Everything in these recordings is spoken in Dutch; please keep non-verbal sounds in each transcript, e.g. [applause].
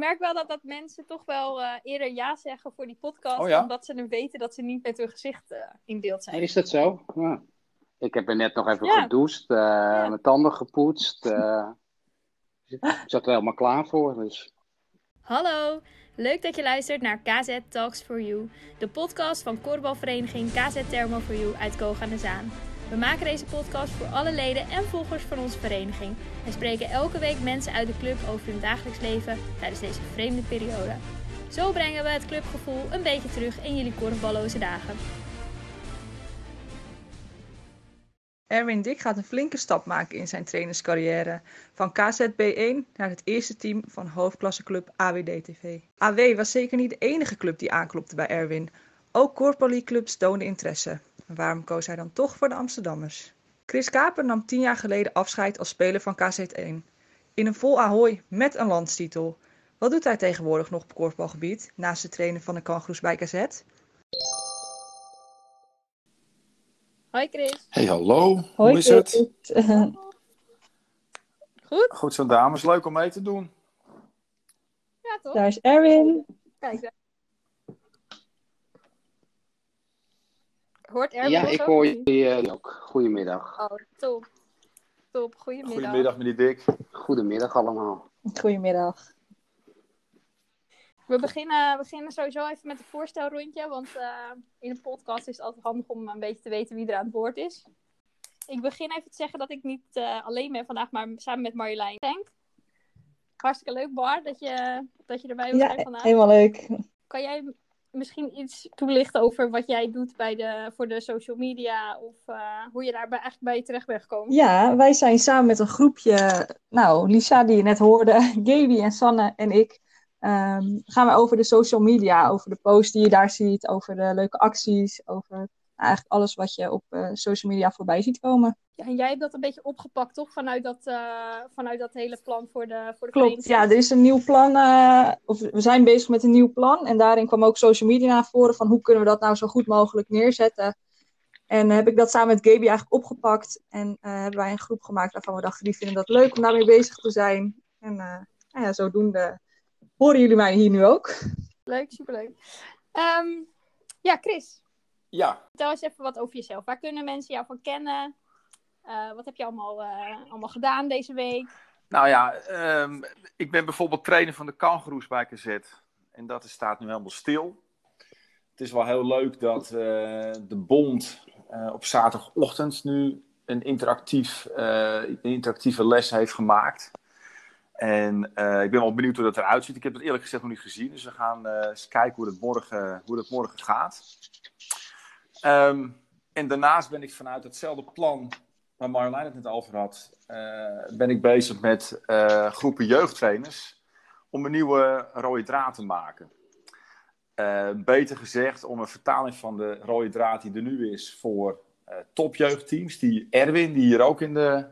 merk wel dat, dat mensen toch wel eh, eerder ja zeggen voor die podcast. Oh ja? Omdat ze dan weten dat ze niet met hun gezicht eh, in beeld zijn. Is dat zo? Ja. Ik heb er net nog even Ja. gedoucht, eh, mijn tanden gepoetst. eh. [laughs] ik zat er helemaal klaar voor. Dus. Hallo, leuk dat je luistert naar KZ Talks for You, de podcast van korfbalvereniging KZ Thermo for You uit Koog aan de Zaan. We maken deze podcast voor alle leden en volgers van onze vereniging en spreken elke week mensen uit de club over hun dagelijks leven tijdens deze vreemde periode. Zo brengen we het clubgevoel een beetje terug in jullie korfballoze dagen. Erwin Dik gaat een flinke stap maken in zijn trainerscarrière. Van KZB1 naar het eerste team van hoofdklasseclub AWD-TV. AW was zeker niet de enige club die aanklopte bij Erwin. Ook corporalieclubs toonden interesse. En waarom koos hij dan toch voor de Amsterdammers? Chris Kaper nam tien jaar geleden afscheid als speler van KZ1. In een vol ahoy met een landstitel. Wat doet hij tegenwoordig nog op korfbalgebied, naast het trainen van de kangoeroes bij KZ? Hoi Chris. Hey, hallo. Hoe is het? [laughs] Goed? Goed zo, dames. Leuk om mee te doen. Ja toch? Daar is Erwin. Kijk. Hoort Erwin Ja, ik hoor jullie eh, ook. Goedemiddag. Oh, top. Top, goedemiddag. Goedemiddag, meneer Dick. Goedemiddag allemaal. Goedemiddag. We beginnen, we beginnen sowieso even met een voorstelrondje, want eh, in een podcast is het altijd handig om een beetje te weten wie er aan het woord is. Ik begin even te zeggen dat ik niet eh, alleen ben vandaag, maar samen met Marjolein Tank. Hartstikke leuk, Bar, dat je, dat je erbij wilt Ja, zijn vandaag. helemaal leuk. Kan jij misschien iets toelichten over wat jij doet bij de, voor de social media of eh, hoe je daar bij, eigenlijk bij terecht bent gekomen? Ja, wij zijn samen met een groepje, nou, Lisa die je net hoorde, [laughs] Gaby en Sanne en ik, ehm, gaan we over de social media, over de posts die je daar ziet, over de leuke acties, over eigenlijk alles wat je op eh, social media voorbij ziet komen. Ja, en jij hebt dat een beetje opgepakt, toch? Vanuit dat, eh, vanuit dat hele plan voor de, voor de Klopt, ja, er is een nieuw plan, eh, of we zijn bezig met een nieuw plan en daarin kwam ook social media naar voren van hoe kunnen we dat nou zo goed mogelijk neerzetten. En heb ik dat samen met Gaby eigenlijk opgepakt en hebben wij een groep gemaakt waarvan we dachten, die vinden dat leuk om daarmee bezig te zijn. En nou ja, zodoende horen jullie mij hier nu ook. Leuk, superleuk. Ehm, ja, Chris, Ja, vertel eens even wat over jezelf. Waar kunnen mensen jou van kennen? Eh, wat heb je allemaal, eh, allemaal gedaan deze week? nou ja, ehm, ik ben bijvoorbeeld trainer van de kangoeroes bij KZ. En dat is- staat nu helemaal stil. Het is wel heel leuk dat eh, de bond op zaterdagochtend nu een, interactief, een interactieve les heeft gemaakt. En ik ben wel benieuwd hoe dat eruit ziet. Ik heb het eerlijk gezegd nog niet gezien. Dus we gaan eens kijken hoe het morgen, hoe dat morgen gaat. Ehm, en daarnaast ben ik vanuit hetzelfde plan waar Marjolein het net over had, eh, ben ik bezig met eh, groepen jeugdtrainers om een nieuwe rode draad te maken. Eh, beter gezegd, om een vertaling van de rode draad die er nu is voor eh, topjeugdteams, die Erwin, die hier ook in de,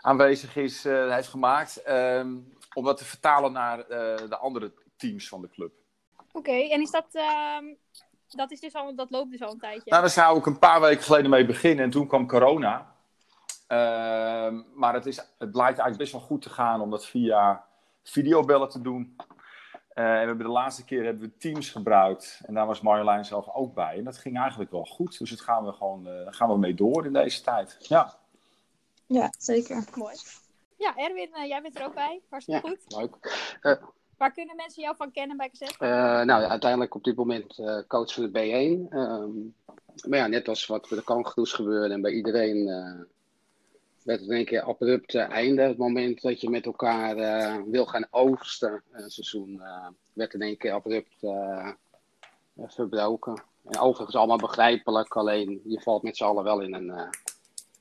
aanwezig is, heeft gemaakt, ehm, om dat te vertalen naar de andere teams van de club. Oké, en is dat, ehm, dat, is dus al, dat loopt dus al een tijdje? Nou, daar zou ik een paar weken geleden mee beginnen en toen kwam corona. Ehm, maar het, is, het blijkt eigenlijk best wel goed te gaan om dat via videobellen te doen. Eh, en we hebben de laatste keer hebben we Teams gebruikt. En daar was Marjolein zelf ook bij. En dat ging eigenlijk wel goed. Dus het gaan we gewoon eh, daar gaan we mee door in deze tijd. Ja. Ja, zeker. Mooi. Ja, Erwin, eh, jij bent er ook bij. Hartstikke Ja, goed. leuk. Waar kunnen mensen jou van kennen bij KZ? Eh, nou, uiteindelijk op dit moment eh, coach van de B1. Ehm, maar ja, net als wat bij de kangoeroes gebeurde en bij iedereen eh, werd het in één keer abrupt einde. Het moment dat je met elkaar wil gaan oogsten, een seizoen, werd in één keer abrupt verbroken. En overigens allemaal begrijpelijk, alleen je valt met z'n allen wel in een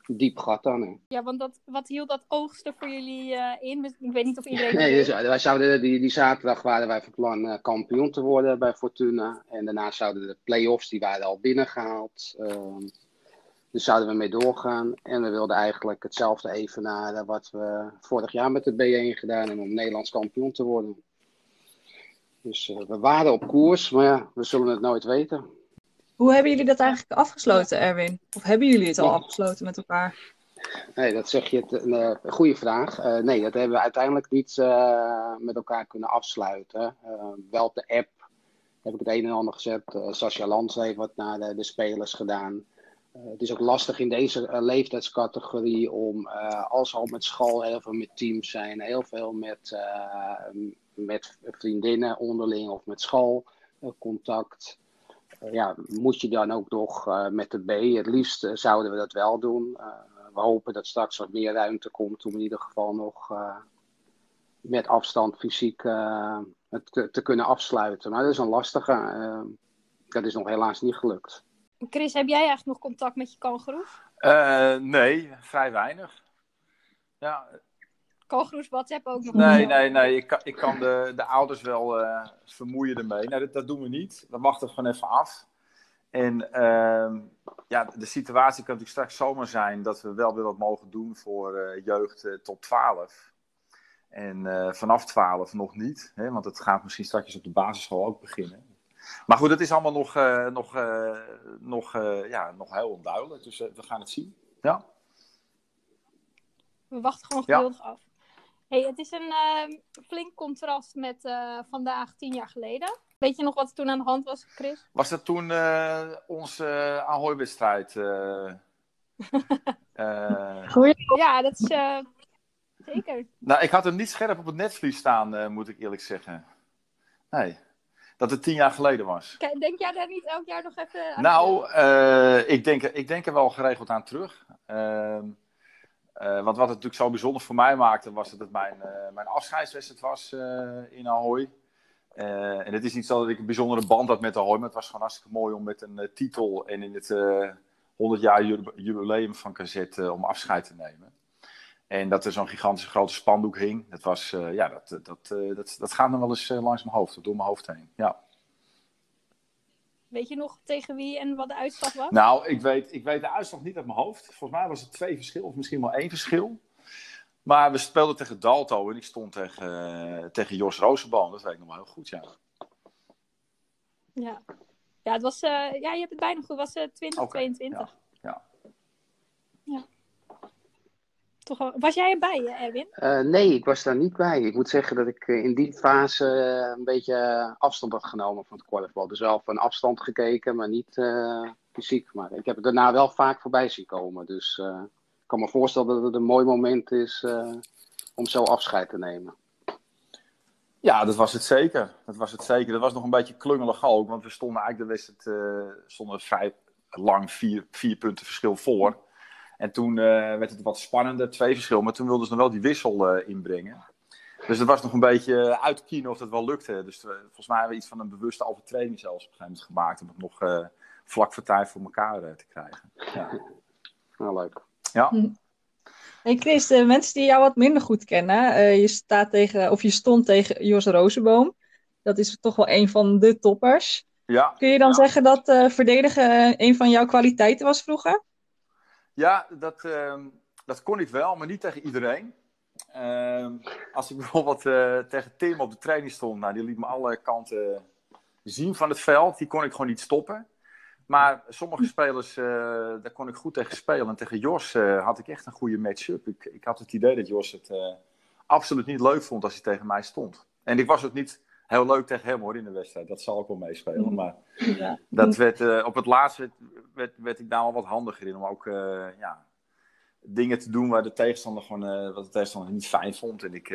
diep gat dan. hè. Ja, want dat, wat hield dat oogsten voor jullie eh, in? Ik weet niet of iedereen... Nee, dus, eh, wij zouden die, die zaterdag waren wij van plan eh, kampioen te worden bij Fortuna. En daarna zouden de play-offs, die waren al binnengehaald. Ehm dus zouden we mee doorgaan. En we wilden eigenlijk hetzelfde evenaren wat we vorig jaar met de B1 gedaan hebben om Nederlands kampioen te worden. Dus we waren op koers, maar ja, we zullen het nooit weten. Hoe hebben jullie dat eigenlijk afgesloten, Erwin? Of hebben jullie het al afgesloten met elkaar? Nee, dat zeg je, het, een uh, goede vraag. Uh, nee, dat hebben we uiteindelijk niet uh, met elkaar kunnen afsluiten. wel op de app heb ik het een en ander gezet. Sascha Lans heeft wat naar de, de spelers gedaan. het is ook lastig in deze leeftijdscategorie om, als al met school heel veel met teams zijn, heel veel met, met vriendinnen onderling of met schoolcontact. Ja, moet je dan ook nog met de B? Het liefst zouden we dat wel doen we hopen dat straks wat meer ruimte komt om in ieder geval nog uh, met afstand fysiek uh, het te, te, kunnen afsluiten. Maar dat is een lastige. Uh, dat is nog helaas niet gelukt. Chris, heb jij eigenlijk nog contact met je kangeroes? nee, vrij weinig. Ja. Kangeroes WhatsApp ook nog? Nee, nee, nee. Ik kan, ik kan de, de ouders wel vermoeien ermee. Nee, dat, dat doen we niet. We wachten gewoon even af. En uh, ja, de situatie kan natuurlijk straks zomaar zijn dat we wel weer wat mogen doen voor uh, jeugd uh, tot 12. En vanaf 12 nog niet, hè, want het gaat misschien straks op de basisschool ook beginnen. Maar goed, het is allemaal nog, nog, nog, ja, nog heel onduidelijk, dus we gaan het zien. Ja. We wachten gewoon geduldig ja. af. Hey, het is een flink contrast met vandaag tien jaar geleden. Weet je nog wat er toen aan de hand was, Chris? Was dat toen uh, onze uh, Ahoy-wedstrijd? [laughs] Uh, ja, dat is zeker. Nou, ik had hem niet scherp op het netvlies staan, moet ik eerlijk zeggen. Nee, dat het tien jaar geleden was. Denk jij daar niet elk jaar nog even aan? Nou, ik, denk, ik denk er wel geregeld aan terug. Ehm, want wat het natuurlijk zo bijzonder voor mij maakte, was dat het mijn, mijn afscheidswedstrijd was in Ahoy. Uh, en het is niet zo dat ik een bijzondere band had met Hooi, maar het was gewoon hartstikke mooi om met een uh, titel en in het uh, eh, 100 jaar jubileum van KZ om afscheid te nemen. En dat er zo'n gigantische grote spandoek hing, dat, was, ja, dat, dat, dat, dat gaat nog wel eens langs mijn hoofd, door mijn hoofd heen. Ja. Weet je nog tegen wie en wat de uitslag was? Nou, ik weet, ik weet de uitslag niet uit mijn hoofd. Volgens mij was het twee verschil, of misschien wel één verschil. Maar we speelden tegen Dalto en ik stond tegen, uh, tegen Jos Rozenboom. Dat weet ik nog wel heel goed, ja. Ja, ja, het was, uh, ja je hebt het bijna goed. Het was uh, 2022. Okay, ja. ja. Toch. Was jij erbij, Erwin? Uh, nee, ik was daar niet bij. Ik moet zeggen dat ik in die fase een beetje afstand had genomen van het korfbal. Dus wel van afstand gekeken, maar niet fysiek. Maar ik heb het daarna wel vaak voorbij zien komen. Dus ik kan me voorstellen dat het een mooi moment is uh, om zo afscheid te nemen. Ja, dat was het zeker. Dat was het zeker. Dat was nog een beetje klungelig ook, want we stonden eigenlijk de wedstrijd uh, stonden vrij lang vier, vier punten verschil voor. En toen uh, werd het wat spannender, twee verschil, maar toen wilden ze nog wel die wissel inbrengen. Dus het was nog een beetje uitkiezen of dat wel lukte. Dus volgens mij hebben we iets van een bewuste overtreding zelfs op een gegeven moment gemaakt om het nog vlak voor tijd voor elkaar te krijgen. Ja. Nou, leuk. Ja. Hm. Hey Chris, de mensen die jou wat minder goed kennen, uh, je, staat tegen, of je stond tegen Jos Rozenboom. Dat is toch wel een van de toppers. Ja. Kun je dan ja. zeggen dat uh, verdedigen een van jouw kwaliteiten was vroeger? Ja, dat, uh, dat kon ik wel, maar niet tegen iedereen. Ehm, als ik [laughs] bijvoorbeeld uh, tegen Tim op de training stond, nou, die liet me alle kanten zien van het veld. Die kon ik gewoon niet stoppen. Maar sommige spelers, uh, daar kon ik goed tegen spelen. En tegen Jos uh, had ik echt een goede match-up. Ik, ik had het idee dat Jos het absoluut niet leuk vond als hij tegen mij stond. En ik was ook niet heel leuk tegen hem hoor in de wedstrijd. Dat zal ik wel meespelen. Maar ja. dat werd, op het laatst werd, werd, werd, ik daar wel wat handiger in. Om ook ja, dingen te doen waar de tegenstander gewoon wat de tegenstander niet fijn vond. En ik,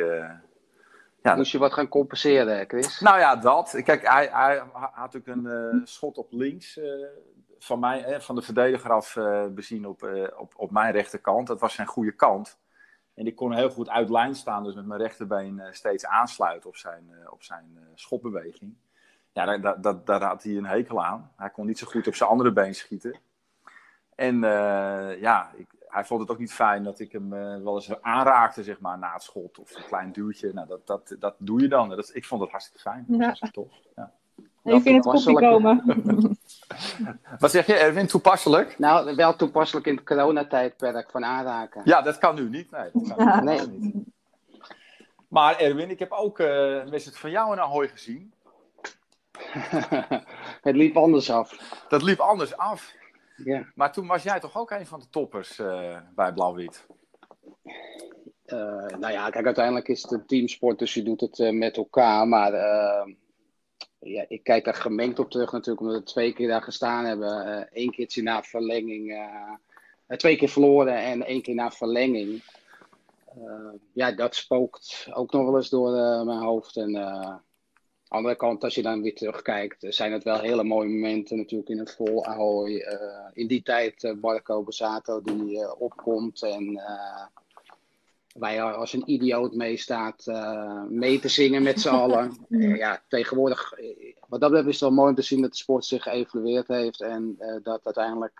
ja, Moest je wat gaan compenseren, Chris? Nou ja, dat. Kijk, hij, hij had natuurlijk een schot op links van mij, eh, van de verdediger af bezien op, op, op mijn rechterkant. Dat was zijn goede kant. En ik kon heel goed uit lijn staan, dus met mijn rechterbeen steeds aansluiten op zijn, op zijn schotbeweging. Ja, daar, daar, daar had hij een hekel aan. Hij kon niet zo goed op zijn andere been schieten. En ja, ik, hij vond het ook niet fijn dat ik hem uh, wel eens aanraakte, zeg maar, na het schot. Of een klein duwtje. Nou, dat, dat, dat doe je dan. Dat, ik vond het hartstikke fijn. Dat ja. was tof. Ja. Ik vind het goed komen. [laughs] Wat zeg je, Erwin? Toepasselijk? Nou, wel toepasselijk in het coronatijdperk van aanraken. Ja, dat kan nu niet. Nee, dat kan ja. nee. niet. Maar Erwin, ik heb ook uh, een wedstrijd van jou in Ahoy gezien. [laughs] het liep anders af. Dat liep anders af. Ja. Maar toen was jij toch ook een van de toppers bij Blauw-Wit? nou ja, kijk, uiteindelijk is het een teamsport, dus je doet het met elkaar. Maar ja, ik kijk daar gemengd op terug natuurlijk, omdat we twee keer daar gestaan hebben. Eén keertje na verlenging, twee keer verloren en één keer na verlenging. Ja, dat spookt ook nog wel eens door mijn hoofd. En andere kant, als je dan weer terugkijkt, zijn het wel hele mooie momenten natuurlijk in het vol Ahoy. in die tijd Barco Besato die opkomt en waar je als een idioot mee staat mee te zingen met z'n allen. [laughs] ja, tegenwoordig, wat dat betreft is het wel mooi om te zien dat de sport zich geëvalueerd heeft en dat uiteindelijk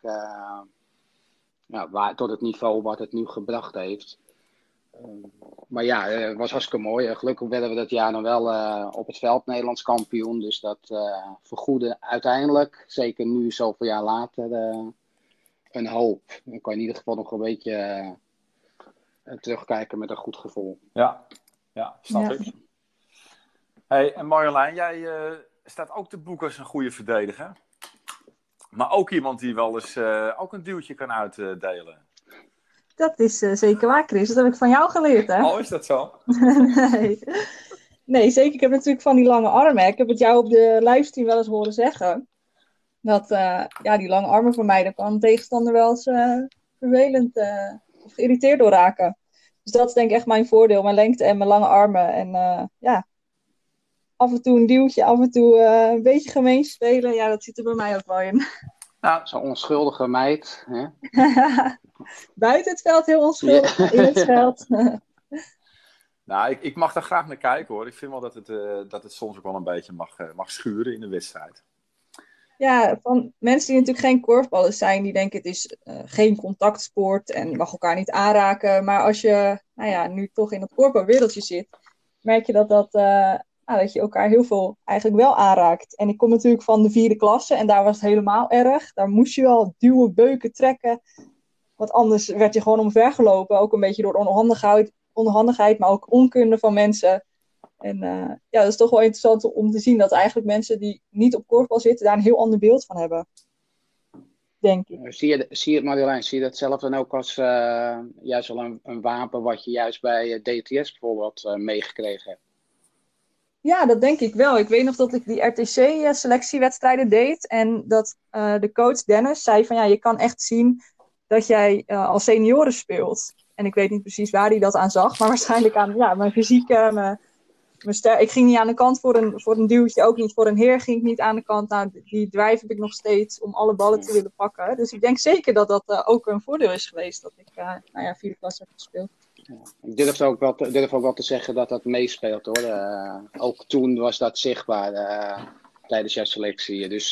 ja, waar, tot het niveau wat het nu gebracht heeft. Maar ja, het eh, was hartstikke mooi. Gelukkig werden we dat jaar dan wel eh, op het veld Nederlands kampioen. Dus dat vergoedde uiteindelijk, zeker nu zoveel jaar later, een hoop. Dan kan je in ieder geval nog een beetje terugkijken met een goed gevoel. Ja, ja snap ik. Hey, en Marjolein, jij staat ook te boek als een goede verdediger. Maar ook iemand die wel eens ook een duwtje kan uitdelen. Dat is uh, zeker waar, Chris. Dat heb ik van jou geleerd, hè? Oh, is dat zo? [laughs] nee. nee, zeker. Ik heb natuurlijk van die lange armen. Ik heb het jou op de livestream wel eens horen zeggen. Dat uh, ja, die lange armen voor mij, daar kan een tegenstander wel eens uh, vervelend geïrriteerd door raken. Dus dat is denk ik echt mijn voordeel. Mijn lengte en mijn lange armen. En ja, af en toe een duwtje, af en toe een beetje gemeen spelen. Ja, dat zit er bij mij ook wel in. [laughs] Nou, zo'n onschuldige meid. Hè? [laughs] Buiten het veld heel onschuldig, in het veld. [laughs] nou, ik, ik, mag daar graag naar kijken hoor. Ik vind wel dat het, uh, dat het soms ook wel een beetje mag, uh, mag schuren in de wedstrijd. Ja, van mensen die natuurlijk geen korfballers zijn, die denken het is uh, geen contactsport en mag elkaar niet aanraken. Maar als je nou ja, nu toch in het korfbalwereldje zit, merk je dat dat nou, dat je elkaar heel veel eigenlijk wel aanraakt. En ik kom natuurlijk van de vierde klasse en daar was het helemaal erg. Daar moest je wel duwen, beuken, trekken. Want anders werd je gewoon omvergelopen. Ook een beetje door onhandigheid, onhandigheid maar ook onkunde van mensen. En uh, ja, dat is toch wel interessant om te zien dat eigenlijk mensen die niet op korfbal zitten, daar een heel ander beeld van hebben. Denk ik. Zie je, zie je, Marjolein, zie je dat zelf dan ook als uh, juist wel een, een, wapen wat je juist bij eh, DTS bijvoorbeeld meegekregen hebt? Ja, dat denk ik wel. Ik weet nog dat ik die RTC-selectiewedstrijden deed. En dat uh, de coach Dennis zei van ja, je kan echt zien dat jij uh, als senioren speelt. En ik weet niet precies waar hij dat aan zag, maar [laughs] waarschijnlijk aan ja, mijn fysiek. mijn ster ik ging niet aan de kant voor een, voor een duwtje, ook niet voor een heer ging ik niet aan de kant. Nou, die drijf heb ik nog steeds om alle ballen te willen pakken. Dus ik denk zeker dat dat uh, ook een voordeel is geweest dat ik uh, nou ja, vierde klas heb gespeeld. Ja, ik durf ook, wel te, durf ook wel te zeggen dat dat meespeelt hoor. Uh, ook toen was dat zichtbaar tijdens jouw selectie. Dus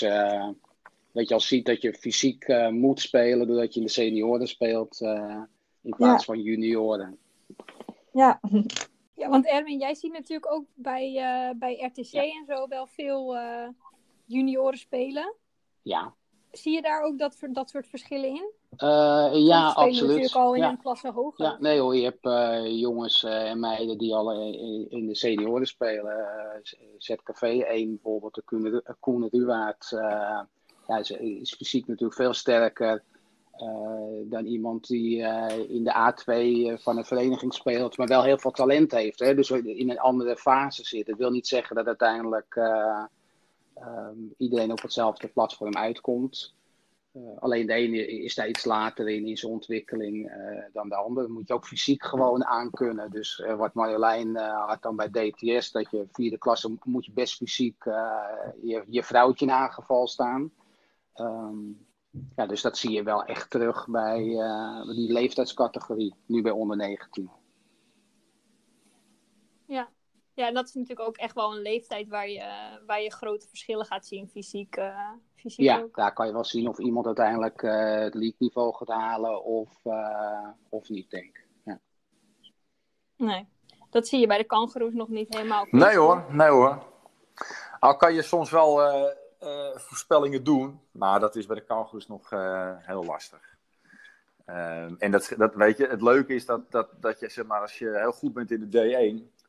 dat je al ziet dat je fysiek moet spelen doordat je in de senioren speelt in plaats ja. van junioren. Ja. Ja, want Erwin, jij ziet natuurlijk ook bij, bij RTC ja. en zo wel veel junioren spelen. Ja. Zie je daar ook dat, dat soort verschillen in? Uh, ja, absoluut. natuurlijk al in ja. een klasse hoger. Ja, nee hoor, je hebt uh, jongens uh, en meiden die al in, in de senioren spelen. ZKV 1 bijvoorbeeld, de Koen Ruwaard. ja, is, is fysiek natuurlijk veel sterker dan iemand die in de A2 van een vereniging speelt, maar wel heel veel talent heeft. Hè? Dus in een andere fase zit. Dat wil niet zeggen dat uiteindelijk um, iedereen op hetzelfde platform uitkomt. Alleen de ene is daar iets later in, in zijn ontwikkeling dan de andere. moet je ook fysiek gewoon aankunnen. Dus wat Marjolein had dan bij DTS, dat je vierde klasse moet je best fysiek je, je vrouwtje in aangeval staan. Um, ja, dus dat zie je wel echt terug bij die leeftijdscategorie, nu bij onder 19. Ja, ja, en dat is natuurlijk ook echt wel een leeftijd waar je, waar je grote verschillen gaat zien, fysiek. Uh, fysiek ja, ook. daar kan je wel zien of iemand uiteindelijk uh, het league-niveau gaat halen of, uh, of niet, denk ik. Ja. Nee, dat zie je bij de kangaroes nog niet helemaal. Nee hoor, nee hoor. Al kan je soms wel voorspellingen doen, maar dat is bij de kangaroes nog heel lastig. en dat, dat weet je, het leuke is dat, dat, dat je, zeg maar, als je heel goed bent in de D1,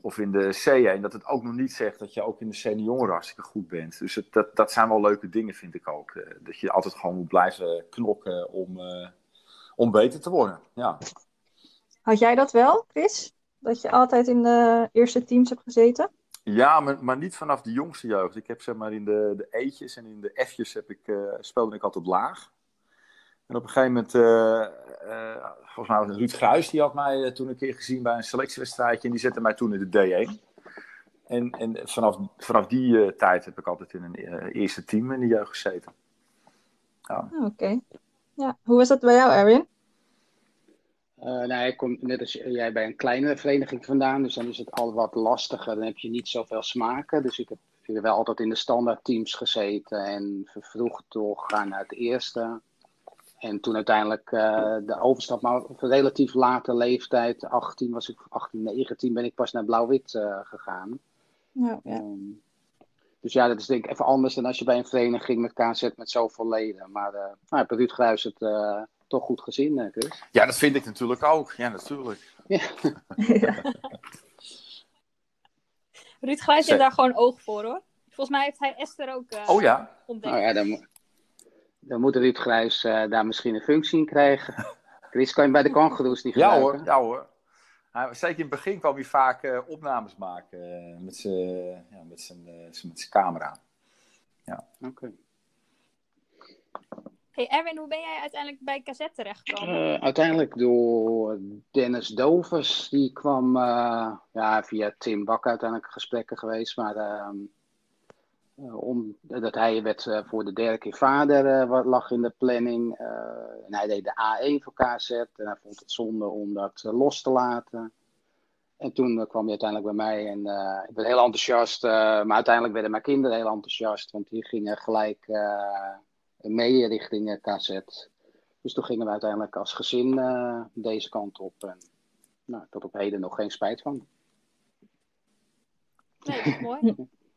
of in de C1, dat het ook nog niet zegt dat je ook in de senioren hartstikke goed bent. Dus dat, dat zijn wel leuke dingen, vind ik ook. Eh, dat je altijd gewoon moet blijven knokken om, om beter te worden. Ja. Had jij dat wel, Chris? Dat je altijd in de eerste teams hebt gezeten? Ja, maar, niet vanaf de jongste jeugd. Ik heb zeg maar in de, de E'tjes en in de F'jes heb ik, uh, speelde ik altijd laag. En op een gegeven moment, uh, uh, volgens mij was Ruud Gruis, die had mij toen een keer gezien bij een selectiewedstrijdje. En die zette mij toen in de D1. En, en vanaf, vanaf die tijd heb ik altijd in een eerste team in de jeugd gezeten. Ja. Ah, oké. Ja. Hoe was dat bij jou, Erwin? Uh, nou, ik kom net als jij bij een kleinere vereniging vandaan, dus dan is het al wat lastiger. Dan heb je niet zoveel smaken. Dus ik heb wel altijd in de standaard teams gezeten en vervroegd doorgegaan naar het eerste. En toen uiteindelijk uh, de overstap, maar op een relatief late leeftijd, 18 was ik, 18, 19, ben ik pas naar Blauw-Wit uh, gegaan. Ja, ja. Um, dus ja, dat is denk ik even anders dan als je bij een vereniging met KZ met zoveel leden. Maar uh, nou, heb Ruud Gruis het toch goed gezien, Chris. Ja, dat vind ik natuurlijk ook. Ja, natuurlijk. Ja. [laughs] Ruud Grijs heeft daar gewoon oog voor, hoor. Volgens mij heeft hij Esther ook uh, oh, ja? ontdekt. Oh ja, dan, dan moet Ruud Grijs uh, daar misschien een functie in krijgen. [laughs] Chris kan je bij de kangoeroes niet gebruiken. Ja hoor, ja hoor. Hij, zeker in het begin kwam hij vaak uh, opnames maken met zijn ja, met zijn, met zijn camera. Ja. Oké. Okay. Hey Erwin, hoe ben jij uiteindelijk bij Cassette terechtgekomen? Uh, uiteindelijk door Dennis Dovers. Die kwam uh, ja, via Tim Bak uiteindelijk gesprekken geweest. Maar uh, omdat hij werd voor de derde keer vader, wat lag in de planning. en hij deed de A1 voor KZ. En hij vond het zonde om dat los te laten. En toen kwam hij uiteindelijk bij mij en ik ben heel enthousiast. maar uiteindelijk werden mijn kinderen heel enthousiast. Want die gingen gelijk mee richting KZ. Dus toen gingen we uiteindelijk als gezin uh, deze kant op. En nou, tot op heden nog geen spijt van. Nee, dat is [laughs] mooi.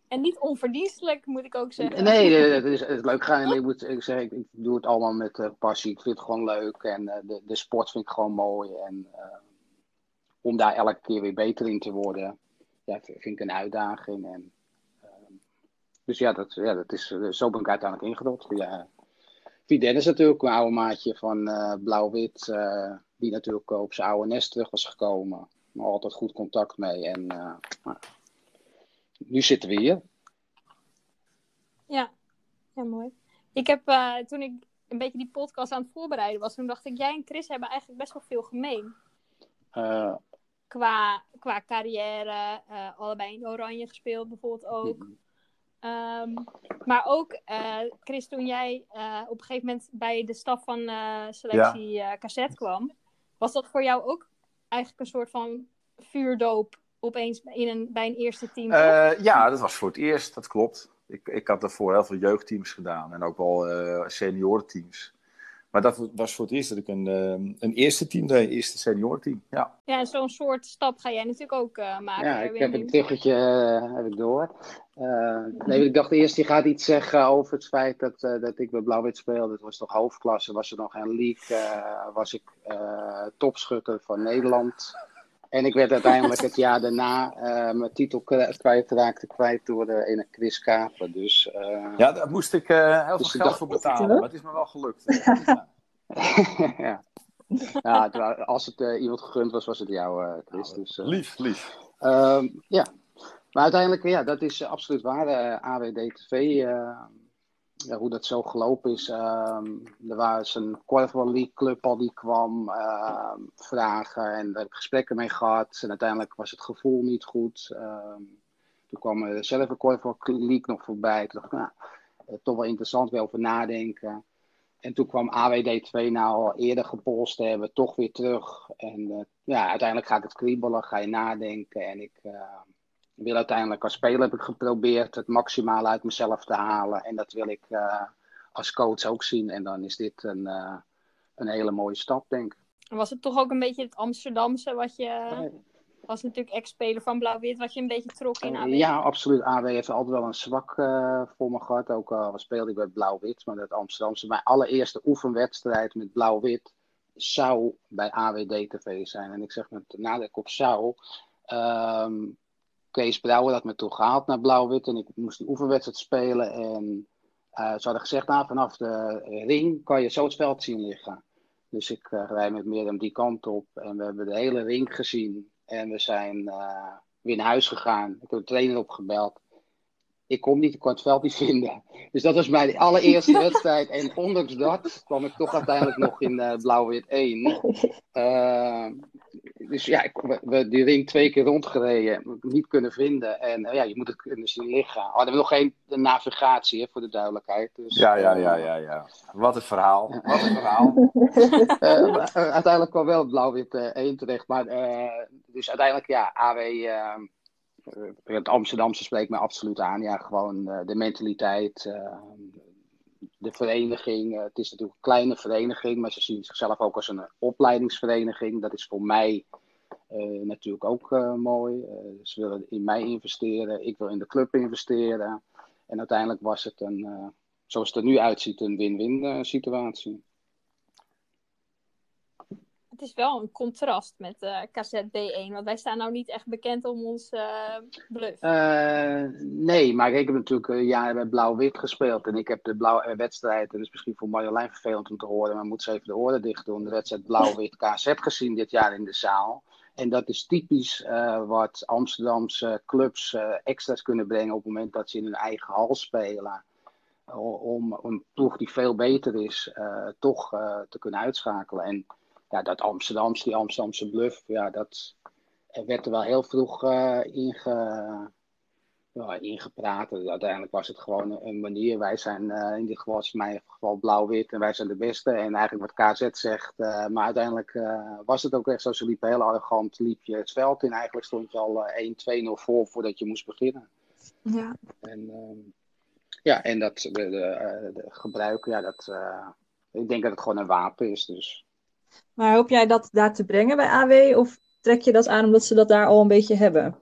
En niet onverdienstelijk, moet ik ook zeggen. Nee, het is, het is leuk gaan. Ik moet ik zeg, ik, doe het allemaal met uh, passie. Ik vind het gewoon leuk. En uh, de, de sport vind ik gewoon mooi. En om daar elke keer weer beter in te worden, ja, vind ik een uitdaging. En, dus ja, dat, ja, dat is, zo ben ik uiteindelijk ingedopt. Ja, Via is natuurlijk een oude maatje van uh, Blauw-Wit. Uh, die natuurlijk op zijn oude nest terug was gekomen. Maar altijd goed contact mee. En uh, nou, nu zitten we hier. Ja, ja mooi. Ik heb toen ik een beetje die podcast aan het voorbereiden was, toen dacht ik, jij en Chris hebben eigenlijk best wel veel gemeen. qua, qua carrière, allebei in Oranje gespeeld bijvoorbeeld ook. Mm-hmm. Um, maar ook, uh, Chris, toen jij uh, op een gegeven moment bij de staf van uh, selectie ja. cassette kwam, was dat voor jou ook eigenlijk een soort van vuurdoop opeens in een, bij een eerste team? ja, dat was voor het eerst, dat klopt. Ik, ik had daarvoor heel veel jeugdteams gedaan en ook wel seniorenteams. Maar dat was voor het eerst dat ik een, ehm, een eerste team deed, een eerste seniorenteam. Ja, ja zo'n soort stap ga jij natuurlijk ook uh, maken. Ja, ik heb een tuggetje uh, heb ik door. Uh, nee, ik dacht eerst, je gaat iets zeggen over het feit dat, dat ik bij Blauw-Wit speelde. Het was toch hoofdklasse, was er nog geen league, was ik topschutter van Nederland. En ik werd uiteindelijk het jaar daarna mijn titel kwijtraakte kwijt door de, in een quiz kapen. Dus, ja, daar moest ik heel veel dus geld voor betalen, maar het is me wel gelukt. ja. ja, [laughs] als het uh, iemand gegund was, was het jou, uh, Chris. Nou, dus, uh, lief, lief. Ehm, ja, maar uiteindelijk, ja, dat is absoluut waar. AWD-TV, hoe dat zo gelopen is. Ehm, er was een Corval League club al die kwam ehm, vragen en daar heb ik gesprekken mee gehad. En uiteindelijk was het gevoel niet goed. toen kwam er zelf een Corval League nog voorbij. Toen dacht ik, nou, toch wel interessant, wel over nadenken. En toen kwam AWD2 nou al eerder gepolst hebben, toch weer terug. En uh, ja, uiteindelijk gaat het kriebelen, ga je nadenken. En ik wil uiteindelijk als speler heb ik geprobeerd het maximaal uit mezelf te halen. En dat wil ik uh, als coach ook zien. En dan is dit een, een hele mooie stap, denk ik. Was het toch ook een beetje het Amsterdamse wat je was natuurlijk ex-speler van Blauw-Wit, wat je een beetje trok in AW. Ja, absoluut. AW heeft altijd wel een zwak uh, voor me gehad. Ook al speelde ik bij Blauw-Wit, maar dat Amsterdamse. Mijn allereerste oefenwedstrijd met Blauw-Wit zou bij AWD TV zijn. En ik zeg met nadruk op zou. Um, Kees Brouwer had me toen gehaald naar Blauw-Wit en ik moest die oefenwedstrijd spelen. En uh, ze hadden gezegd, nou, vanaf de ring kan je zo het veld zien liggen. Dus ik uh, rij met Mirjam die kant op en we hebben de hele ring gezien. En we zijn uh, weer naar huis gegaan. Ik heb de trainer opgebeld ik kon niet, ik kon het veld niet vinden. Dus dat was mijn allereerste [laughs] wedstrijd. En ondanks dat kwam ik toch uiteindelijk nog in uh, Blauw-Wit 1. Uh, dus ja, ik, we die ring twee keer rondgereden, niet kunnen vinden. En uh, ja, je moet het kunnen zien liggen. Oh, hadden we nog geen navigatie, hè, voor de duidelijkheid. Dus, ja, ja, ja, ja, ja. Wat een verhaal. Wat een verhaal. [laughs] uiteindelijk kwam wel Blauw-Wit 1 terecht. Maar dus uiteindelijk, ja, AW het Amsterdamse spreekt me absoluut aan. Ja, gewoon uh, de mentaliteit, uh, de vereniging. Het is natuurlijk een kleine vereniging, maar ze zien zichzelf ook als een opleidingsvereniging. Dat is voor mij natuurlijk ook mooi. ze willen in mij investeren, ik wil in de club investeren. En uiteindelijk was het een, zoals het er nu uitziet, een win-win situatie is wel een contrast met uh, KZB1, want wij staan nou niet echt bekend om ons uh, bluff. Uh, nee, maar ik heb natuurlijk een jaar bij Blauw-Wit gespeeld en ik heb de blauwe wedstrijd, en dat is misschien voor Marjolein vervelend om te horen, maar moet ze even de oren dicht doen, de wedstrijd Blauw-Wit KZ gezien dit jaar in de zaal. En dat is typisch wat Amsterdamse clubs extra's kunnen brengen op het moment dat ze in hun eigen hal spelen. Om een ploeg die veel beter is, toch te kunnen uitschakelen. En ja, dat Amsterdamse, die Amsterdamse bluff, ja, dat werd er wel heel vroeg uh, inge, ja, ingepraat. Uiteindelijk was het gewoon een manier. Wij zijn uh, in dit geval, in mijn geval blauw-wit en wij zijn de beste. En eigenlijk wat KZ zegt. Uh, maar uiteindelijk was het ook echt zo. Ze liepen heel arrogant, liep je het veld in. Eigenlijk stond je al 1-2-0 voor voordat je moest beginnen. Ja. En, ehm, ja, en dat de, de, de gebruik, ja, dat, ik denk dat het gewoon een wapen is. Dus maar hoop jij dat daar te brengen bij AW? Of trek je dat aan omdat ze dat daar al een beetje hebben?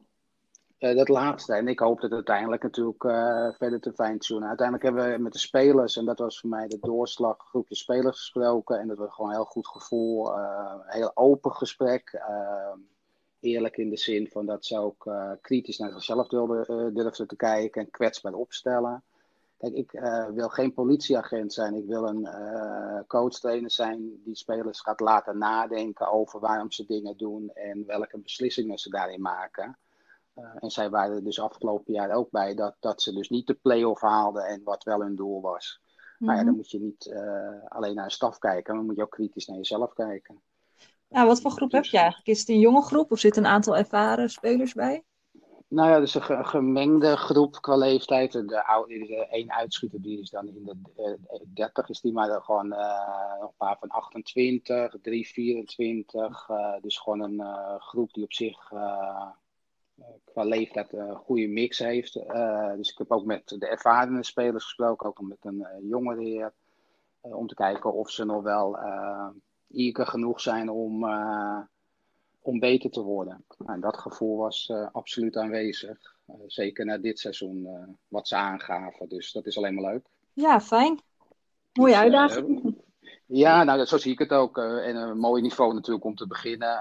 Uh, dat laatste. En ik hoop dat uiteindelijk natuurlijk uh, verder te fine-tunen. Uiteindelijk hebben we met de spelers, en dat was voor mij de doorslag, groepje spelers gesproken. En dat was gewoon een heel goed gevoel. Uh, heel open gesprek. eerlijk in de zin van dat ze ook kritisch naar zichzelf wilden, durfden te kijken en kwetsbaar opstellen. Kijk, ik uh, wil geen politieagent zijn. Ik wil een uh, coach-trainer zijn die spelers gaat laten nadenken over waarom ze dingen doen en welke beslissingen ze daarin maken. Uh, en zij waren er dus afgelopen jaar ook bij dat, dat ze dus niet de play-off haalden en wat wel hun doel was. Mm -hmm. Nou ja, dan moet je niet alleen naar een staf kijken, maar moet je ook kritisch naar jezelf kijken. Nou, wat voor groep dus... heb je eigenlijk? Is het een jonge groep of zitten een aantal ervaren spelers bij? Nou ja, dus een gemengde groep qua leeftijd. De, oude, de één uitschieter die is dan in de uh, 30 is die, maar gewoon uh, nog een paar van 28, 3, 24. Uh, dus gewoon een uh, groep die op zich qua leeftijd een goede mix heeft. dus ik heb ook met de ervaren spelers gesproken, ook met een jongere heer. om te kijken of ze nog wel eager genoeg zijn om om beter te worden. Nou, en dat gevoel was uh, absoluut aanwezig. Uh, zeker na dit seizoen, uh, wat ze aangaven. Dus dat is alleen maar leuk. Ja, fijn. Mooie dus, uitdaging. ja, nou, zo zie ik het ook. en een mooi niveau natuurlijk om te beginnen.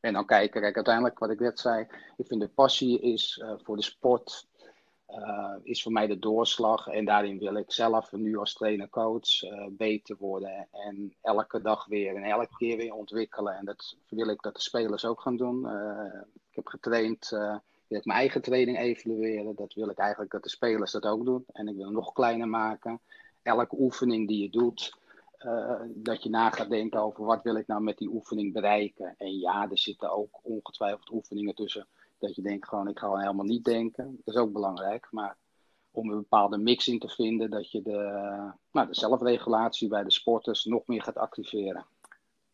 en dan kijken, kijk, uiteindelijk wat ik net zei. Ik vind de passie is voor de sport uh, is voor mij de doorslag. En daarin wil ik zelf nu als trainer-coach uh, beter worden. En elke dag weer en elke keer weer ontwikkelen. En dat wil ik dat de spelers ook gaan doen. Uh, ik heb getraind, wil ik mijn eigen training evalueren. Dat wil ik eigenlijk dat de spelers dat ook doen. En ik wil nog kleiner maken. Elke oefening die je doet, dat je na gaat denken over wat wil ik nou met die oefening bereiken. En ja, er zitten ook ongetwijfeld oefeningen tussen dat je denkt gewoon, ik ga helemaal niet denken. Dat is ook belangrijk. Maar om een bepaalde mix in te vinden, dat je de, nou, de zelfregulatie bij de sporters nog meer gaat activeren.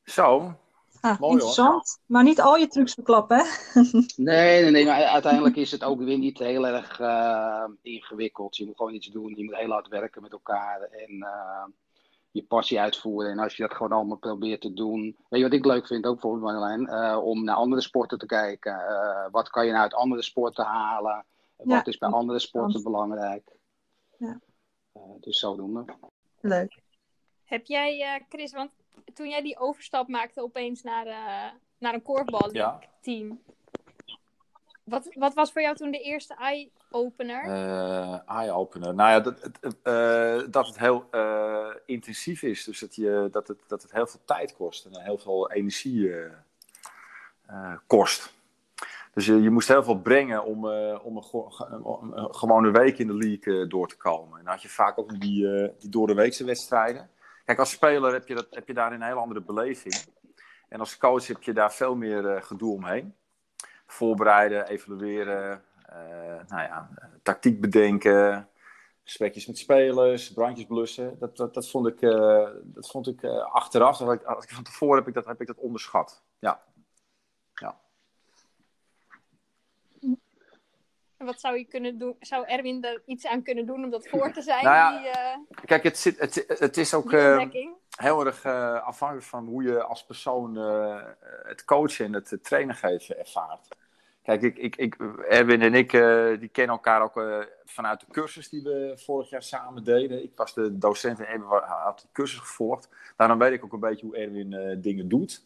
Zo. Ah, Mooi, interessant. Hoor. Maar niet al je trucs verklappen, hè? [laughs] nee, nee, nee. Maar uiteindelijk is het ook weer niet heel erg uh, ingewikkeld. Je moet gewoon iets doen. Je moet heel hard werken met elkaar. En uh, je passie uitvoeren. En als je dat gewoon allemaal probeert te doen. Weet je wat ik leuk vind ook bijvoorbeeld Marjolein? Uh, om naar andere sporten te kijken. Uh, wat kan je nou uit andere sporten halen? Ja. Wat is bij andere sporten belangrijk? Ja. Uh, dus zodoende. Leuk. Heb jij, Chris, want toen jij die overstap maakte opeens naar, naar een korfbalteam. Ja. Wat, wat was voor jou toen de eerste eye-opener? Uh, eye-opener. Nou ja, dat, uh, dat het heel uh, intensief is. Dus dat, je, dat, het, dat het heel veel tijd kost en heel veel energie kost. Dus je, je moest heel veel brengen om, om, een, om een gewone week in de league door te komen. En dan had je vaak ook die, die door de weekse wedstrijden. Kijk, als speler heb je, dat, heb je daar een hele andere beleving. En als coach heb je daar veel meer gedoe omheen voorbereiden, evalueren, uh, nou ja, tactiek bedenken, gesprekjes met spelers, brandjes blussen. Dat, dat, dat vond ik, uh, dat vond ik uh, achteraf, dat ik, als ik van tevoren heb ik dat, heb ik dat onderschat. Ja. ja. Wat zou je kunnen doen? Zou Erwin er iets aan kunnen doen om dat voor te zijn? Nou ja, die, kijk, het, zit, het, het is ook heel erg afhankelijk van hoe je als persoon het coachen en het trainen geven ervaart. Kijk, ik, ik, Erwin en ik uh, die kennen elkaar ook uh, vanuit de cursus die we vorig jaar samen deden. Ik was de docent en Erwin had de cursus gevolgd. Daarom weet ik ook een beetje hoe Erwin uh, dingen doet.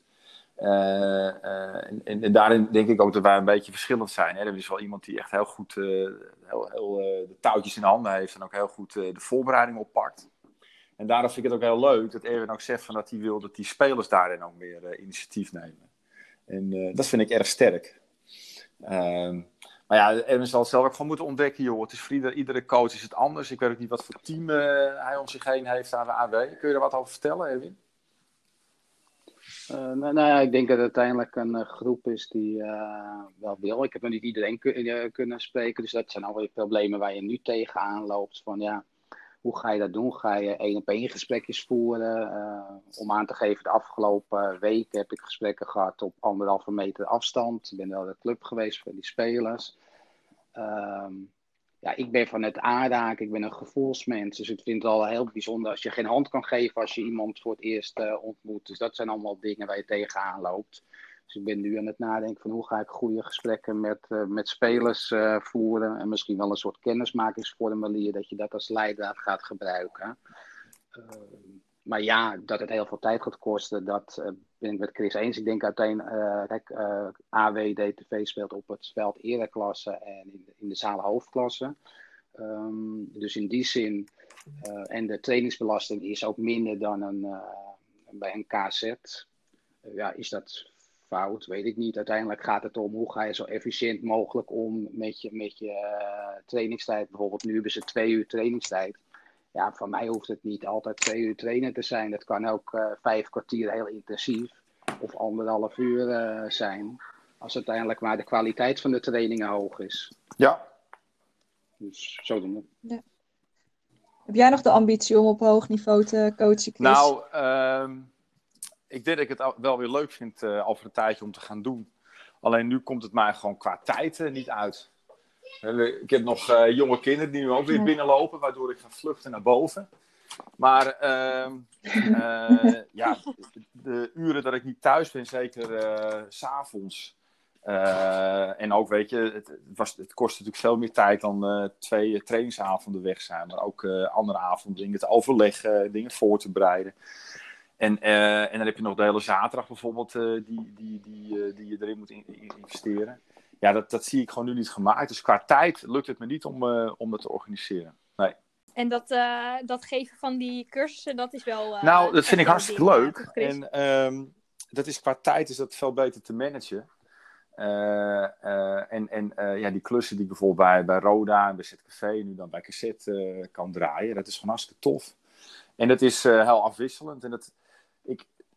En, en, daarin denk ik ook dat wij een beetje verschillend zijn. Erwin is wel iemand die echt heel goed heel, heel, de touwtjes in handen heeft en ook heel goed de voorbereiding oppakt. En daarom vind ik het ook heel leuk dat Erwin ook zegt van dat hij wil dat die spelers daarin ook meer initiatief nemen. En dat vind ik erg sterk. Um, maar ja, Erwin zal het zelf ook gewoon moeten ontdekken, joh. Het is iedere coach is het anders. Ik weet ook niet wat voor team uh, hij om zich heen heeft aan de AW. Kun je er wat over vertellen, Erwin? Uh, nou, nou, ja, ik denk dat het uiteindelijk een uh, groep is die wel wil. Ik heb nog niet iedereen kun, kunnen spreken, dus dat zijn alweer problemen waar je nu tegenaan loopt. Van ja, hoe ga je dat doen? Ga je één op één gesprekjes voeren? Uh, om aan te geven, de afgelopen weken heb ik gesprekken gehad op anderhalve meter afstand. Ik ben wel de club geweest voor die spelers. Uh, ja, ik ben van het aanraken, ik ben een gevoelsmens. Dus ik vind het al heel bijzonder als je geen hand kan geven als je iemand voor het eerst uh, ontmoet. Dus dat zijn allemaal dingen waar je tegenaan loopt. Dus ik ben nu aan het nadenken van hoe ga ik goede gesprekken met, uh, met spelers uh, voeren. En misschien wel een soort kennismakingsformulier dat je dat als leidraad gaat gebruiken. Uh, maar ja, dat het heel veel tijd gaat kosten, dat ben ik met Chris eens. Ik denk uiteindelijk, AW, DTV speelt op het veld ereklasse en in de, in de zaal hoofdklasse. Um, dus in die zin, en de trainingsbelasting is ook minder dan een, bij een KZ. ja, is dat fout, weet ik niet. Uiteindelijk gaat het om hoe ga je zo efficiënt mogelijk om met je, met je uh, trainingstijd. Bijvoorbeeld nu hebben ze twee uur trainingstijd. Ja, van mij hoeft het niet altijd twee uur trainen te zijn. Het kan ook uh, vijf kwartier heel intensief of anderhalf uur uh, zijn. Als uiteindelijk maar de kwaliteit van de trainingen hoog is. Ja. Dus zo doen we. Ja. Heb jij nog de ambitie om op hoog niveau te coachen, Chris? Nou, um ik denk dat ik het wel weer leuk vind uh, al voor een tijdje om te gaan doen. Alleen nu komt het mij gewoon qua tijd uh, niet uit. Ik heb nog uh, jonge kinderen die nu ook weer binnenlopen, waardoor ik ga vluchten naar boven. Maar ehm, [laughs] ja, de uren dat ik niet thuis ben, zeker s s'avonds. en ook, weet je, het, het, was, het kost natuurlijk veel meer tijd dan twee trainingsavonden weg zijn. Maar ook andere avonden dingen te overleggen, dingen voor te bereiden. En, uh, en dan heb je nog de hele zaterdag bijvoorbeeld, uh, die, die, die, uh, die je erin moet in, in investeren. Ja, dat, dat zie ik gewoon nu niet gemaakt. Dus qua tijd lukt het me niet om, om dat te organiseren. Nee. En dat, dat geven van die cursussen, dat is wel. nou, dat vind ik hartstikke leuk. En um, dat is qua tijd is dat veel beter te managen. en en ja, die klussen die ik bijvoorbeeld bij, bij Roda en bij ZKV, nu dan bij Cassette kan draaien, dat is gewoon hartstikke tof. En dat is heel afwisselend. En dat,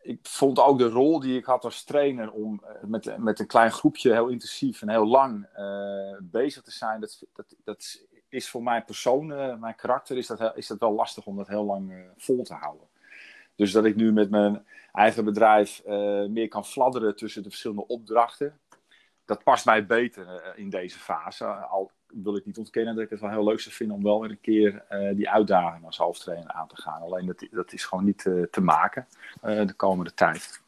ik, vond ook de rol die ik had als trainer om uh, met, met een klein groepje heel intensief en heel lang uh, bezig te zijn, dat, dat, dat is voor mijn persoon, uh, mijn karakter, is dat, is dat wel lastig om dat heel lang vol te houden. Dus dat ik nu met mijn eigen bedrijf meer kan fladderen tussen de verschillende opdrachten, dat past mij beter in deze fase. Al wil ik niet ontkennen dat ik het wel heel leuk zou vinden om wel weer een keer uh, die uitdaging als hoofdtrainer aan te gaan. Alleen dat, dat is gewoon niet uh, te maken uh, de komende tijd.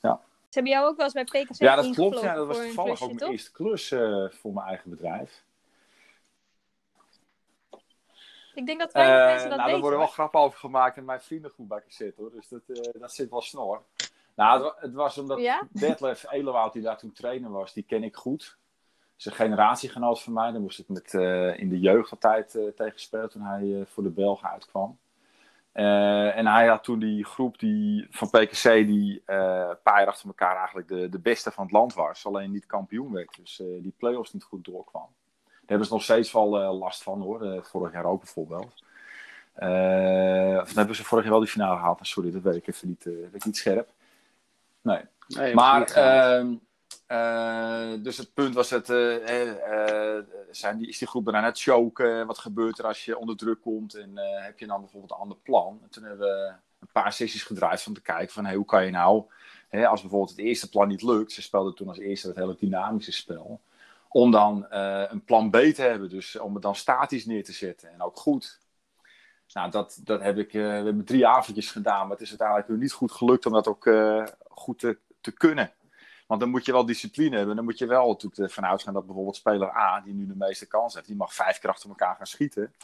Ja. Ze hebben jou ook wel eens bij PKC Ja, dat klopt. Ja, dat was toevallig ook mijn eerste klus voor mijn eigen bedrijf. Ik denk dat weinig mensen dat nou, weten. Er worden wel grappen over gemaakt in mijn vriendengroep bij zit hoor. Dus dat, dat zit wel snor. Nou, het, het was omdat ja? Detlef Elewoud, die daar toen trainer was, die ken ik goed is een generatiegenoot van mij. Daar moest ik met, in de jeugd altijd tegen spelen toen hij voor de Belgen uitkwam. en hij had toen die groep die, van PKC die een paar jaar achter elkaar eigenlijk de, de beste van het land was. Alleen niet kampioen werd. Dus die play-offs niet goed doorkwam. Daar hebben ze nog steeds wel last van hoor. vorig jaar ook bijvoorbeeld. Uh, of hebben ze vorig jaar wel die finale gehaald? Sorry, dat weet ik even niet, uh, niet scherp. Nee. nee maar, uh, dus het punt was het, zijn die, is die groep aan het choken? Wat gebeurt er als je onder druk komt? En heb je dan bijvoorbeeld een ander plan? En toen hebben we een paar sessies gedraaid om te kijken van hey, hoe kan je nou, hè, als bijvoorbeeld het eerste plan niet lukt, ze speelden toen als eerste het hele dynamische spel, om dan een plan B te hebben. Dus om het dan statisch neer te zetten en ook goed. Nou, dat, dat heb ik, we hebben drie avondjes gedaan, maar het is uiteindelijk niet goed gelukt om dat ook goed te, te kunnen. Want dan moet je wel discipline hebben. Dan moet je wel natuurlijk ervan uitgaan dat bijvoorbeeld speler A, die nu de meeste kans heeft, die mag vijf keer achter elkaar gaan schieten.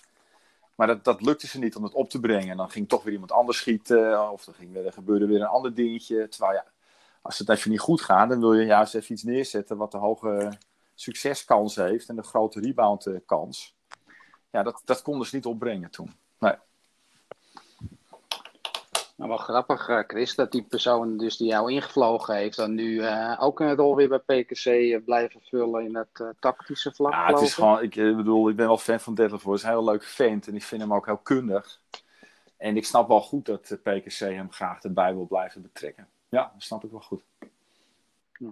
Maar dat, dat lukte ze niet om het op te brengen. En dan ging toch weer iemand anders schieten. Of er, ging, er gebeurde weer een ander dingetje. Terwijl ja, als het even niet goed gaat, dan wil je juist even iets neerzetten wat de hoge succeskans heeft en de grote reboundkans. Ja, dat, dat konden ze niet opbrengen toen. Nee. Nou, wel grappig, eh, Chris, dat die persoon dus die jou ingevlogen heeft, dan nu uh, ook een rol weer bij PKC uh, blijven vullen in het uh, tactische vlak. Ja, het is gewoon, ik bedoel, ik ben wel fan van Detlef Hij is een heel leuk vent en ik vind hem ook heel kundig. En ik snap wel goed dat PKC hem graag erbij wil blijven betrekken. Ja, dat snap ik wel goed. Ja.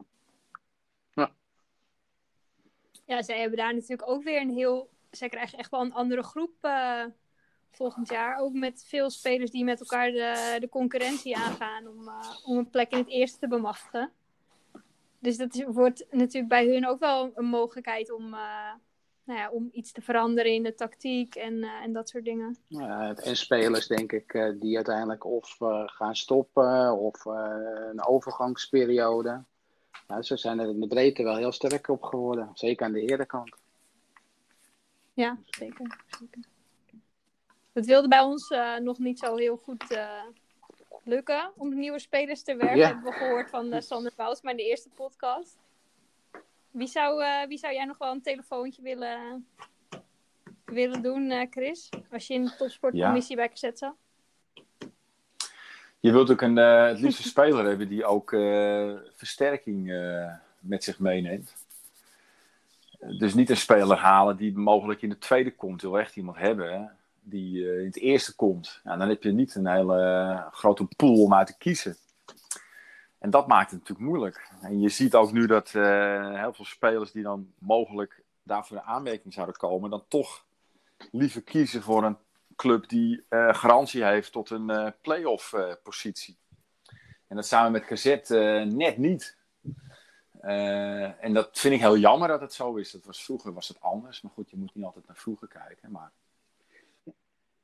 Ja, ja zij hebben daar natuurlijk ook weer een heel zij krijgen echt wel een andere groep uh, volgend jaar. Ook met veel spelers die met elkaar de, de concurrentie aangaan om, uh, om een plek in het eerste te bemachtigen. Dus dat is, wordt natuurlijk bij hun ook wel een mogelijkheid om, uh, nou ja, om iets te veranderen in de tactiek en, en dat soort dingen. Ja, en spelers, denk ik, die uiteindelijk of gaan stoppen of een overgangsperiode. Nou, ze zijn er in de breedte wel heel sterk op geworden. Zeker aan de herenkant. Ja, zeker. zeker. Het wilde bij ons uh, nog niet zo heel goed uh, lukken om nieuwe spelers te werven. Ja. Hebben we gehoord van uh, Sander Paus, in de eerste podcast. Wie zou, wie zou jij nog wel een telefoontje willen, willen doen, Chris? Als je in de topsportcommissie ja. bij KZ zat? Je wilt ook een, het liefst een speler hebben die ook versterking met zich meeneemt dus niet een speler halen die mogelijk in de tweede komt. Je wil echt iemand hebben die uh, in het eerste komt. Dan heb je niet een hele uh, grote pool om uit te kiezen. En dat maakt het natuurlijk moeilijk. En je ziet ook nu dat uh, heel veel spelers die dan mogelijk daarvoor in aanmerking zouden komen, dan toch liever kiezen voor een club die garantie heeft tot een play-off positie. En dat samen met KZ net niet. Uh, en dat vind ik heel jammer dat het zo is. Dat was, vroeger was het anders. Maar goed, je moet niet altijd naar vroeger kijken. Maar...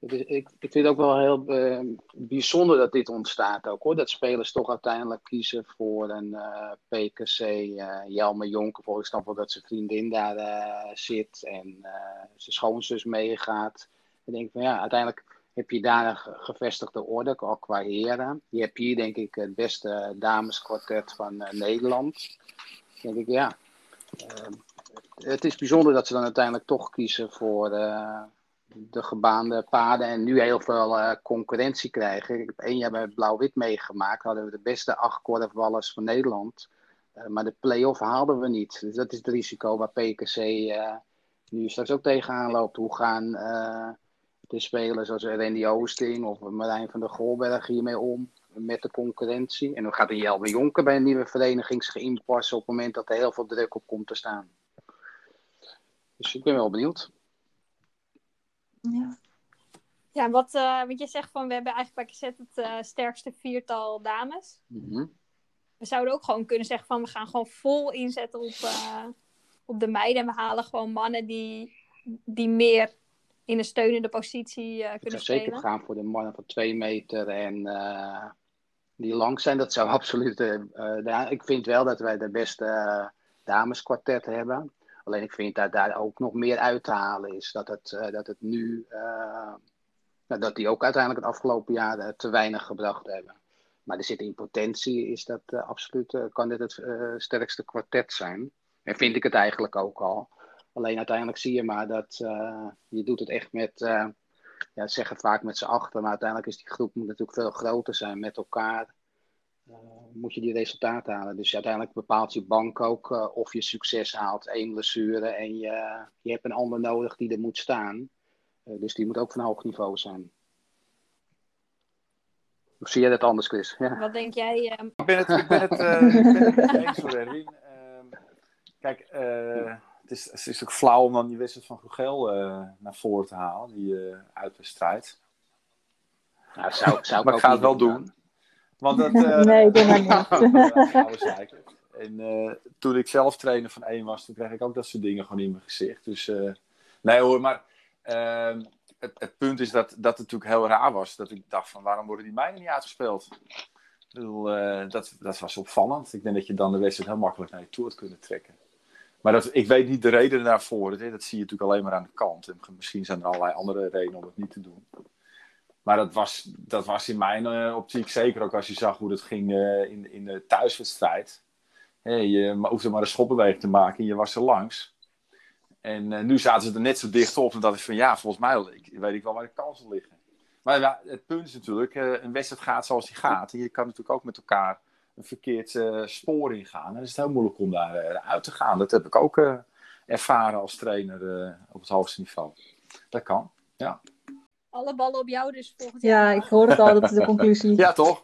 Ik, ik vind het ook wel heel uh, bijzonder dat dit ontstaat ook hoor. Dat spelers toch uiteindelijk kiezen voor een uh, PKC. Uh, Jelme Jonker, voor example, dat zijn vriendin daar zit en zijn schoonzus meegaat. Ik denk van ja, uiteindelijk heb je daar een gevestigde orde, ook qua heren. Je hebt hier denk ik het beste dameskwartet van Nederland denk ik, ja. Uh, het is bijzonder dat ze dan uiteindelijk toch kiezen voor de gebaande paden en nu heel veel uh, concurrentie krijgen. Ik heb één jaar bij Blauw-Wit meegemaakt. Hadden we de beste acht korfballers van Nederland. Uh, maar de play-off haalden we niet. Dus dat is het risico waar PKC nu straks ook tegenaan loopt. Hoe gaan de spelers zoals Randy Oosting of Marijn van der Golberg hiermee om? met de concurrentie. En dan gaat een Jelme Jonker bij een nieuwe vereniging zich inpassen op het moment dat er heel veel druk op komt te staan. Dus ik ben wel benieuwd. Ja. Ja, wat, uh, wat je zegt van we hebben eigenlijk bij Cassette het uh, sterkste viertal dames. Mhm. We zouden ook gewoon kunnen zeggen van we gaan gewoon vol inzetten op, uh, op de meiden. En we halen gewoon mannen die, die meer in een steunende positie kunnen spelen. zeker gaan voor de mannen van twee meter en die lang zijn. Dat zou [laughs] absoluut. Uh, ik vind wel dat wij de beste uh, dameskwartet hebben. Alleen ik vind dat daar ook nog meer uit te halen is. Dat het, uh, dat het nu. Nou, dat die ook uiteindelijk het afgelopen jaar te weinig gebracht hebben. Maar er zit in potentie, is dat absoluut. kan dit het sterkste kwartet zijn. En vind ik het eigenlijk ook al. Alleen uiteindelijk zie je maar dat je doet het echt met, ja, zeg vaak met z'n achter, maar uiteindelijk is die groep moet natuurlijk veel groter zijn met elkaar. Uh, moet je die resultaten halen. Dus uiteindelijk bepaalt je bank ook of je succes haalt. Eén blessure en je, je hebt een ander nodig die er moet staan. dus die moet ook van hoog niveau zijn. Of zie jij dat anders, Chris? Ja. Wat denk jij? Ik ben het, ik ben het, ik ben het eens Erwin. Ehm, kijk, het is, het is ook flauw om dan die wedstrijd van Gugel uh, naar voren te halen, die uh, uitwedstrijd. Nou, zou, zou maar ik ga het wel doen. Want dat, uh, [laughs] nee, doe [laughs] maar niet. [laughs] en toen ik zelf trainer van één was, toen kreeg ik ook dat soort dingen gewoon in mijn gezicht. Dus nee hoor, maar ehm, het, het, punt is dat, dat het natuurlijk heel raar was. Dat ik dacht van waarom worden die mijnen niet uitgespeeld? Ik bedoel, dat, dat was opvallend. Ik denk dat je dan de wedstrijd heel makkelijk naar je toe had kunnen trekken. Maar dat, ik weet niet de redenen daarvoor. Dat, dat zie je natuurlijk alleen maar aan de kant. En misschien zijn er allerlei andere redenen om het niet te doen. Maar dat was, dat was in mijn uh, optiek zeker ook als je zag hoe dat ging uh, in, in de thuiswedstrijd. Hey, je hoefde maar een schopbeweging te maken en je was er langs. En uh, nu zaten ze er net zo dicht op. En dat is van ja, volgens mij ik, weet ik wel waar de kansen liggen. Maar het punt is natuurlijk, een wedstrijd gaat zoals die gaat. En je kan natuurlijk ook met elkaar een verkeerd spoor ingaan. En dan is het heel moeilijk om daar uit te gaan. Dat heb ik ook ervaren als trainer op het hoogste niveau. Dat kan, ja. Alle ballen op jou dus volgend jaar. Ja, ik hoor het al, dat is de conclusie. [laughs] ja, toch?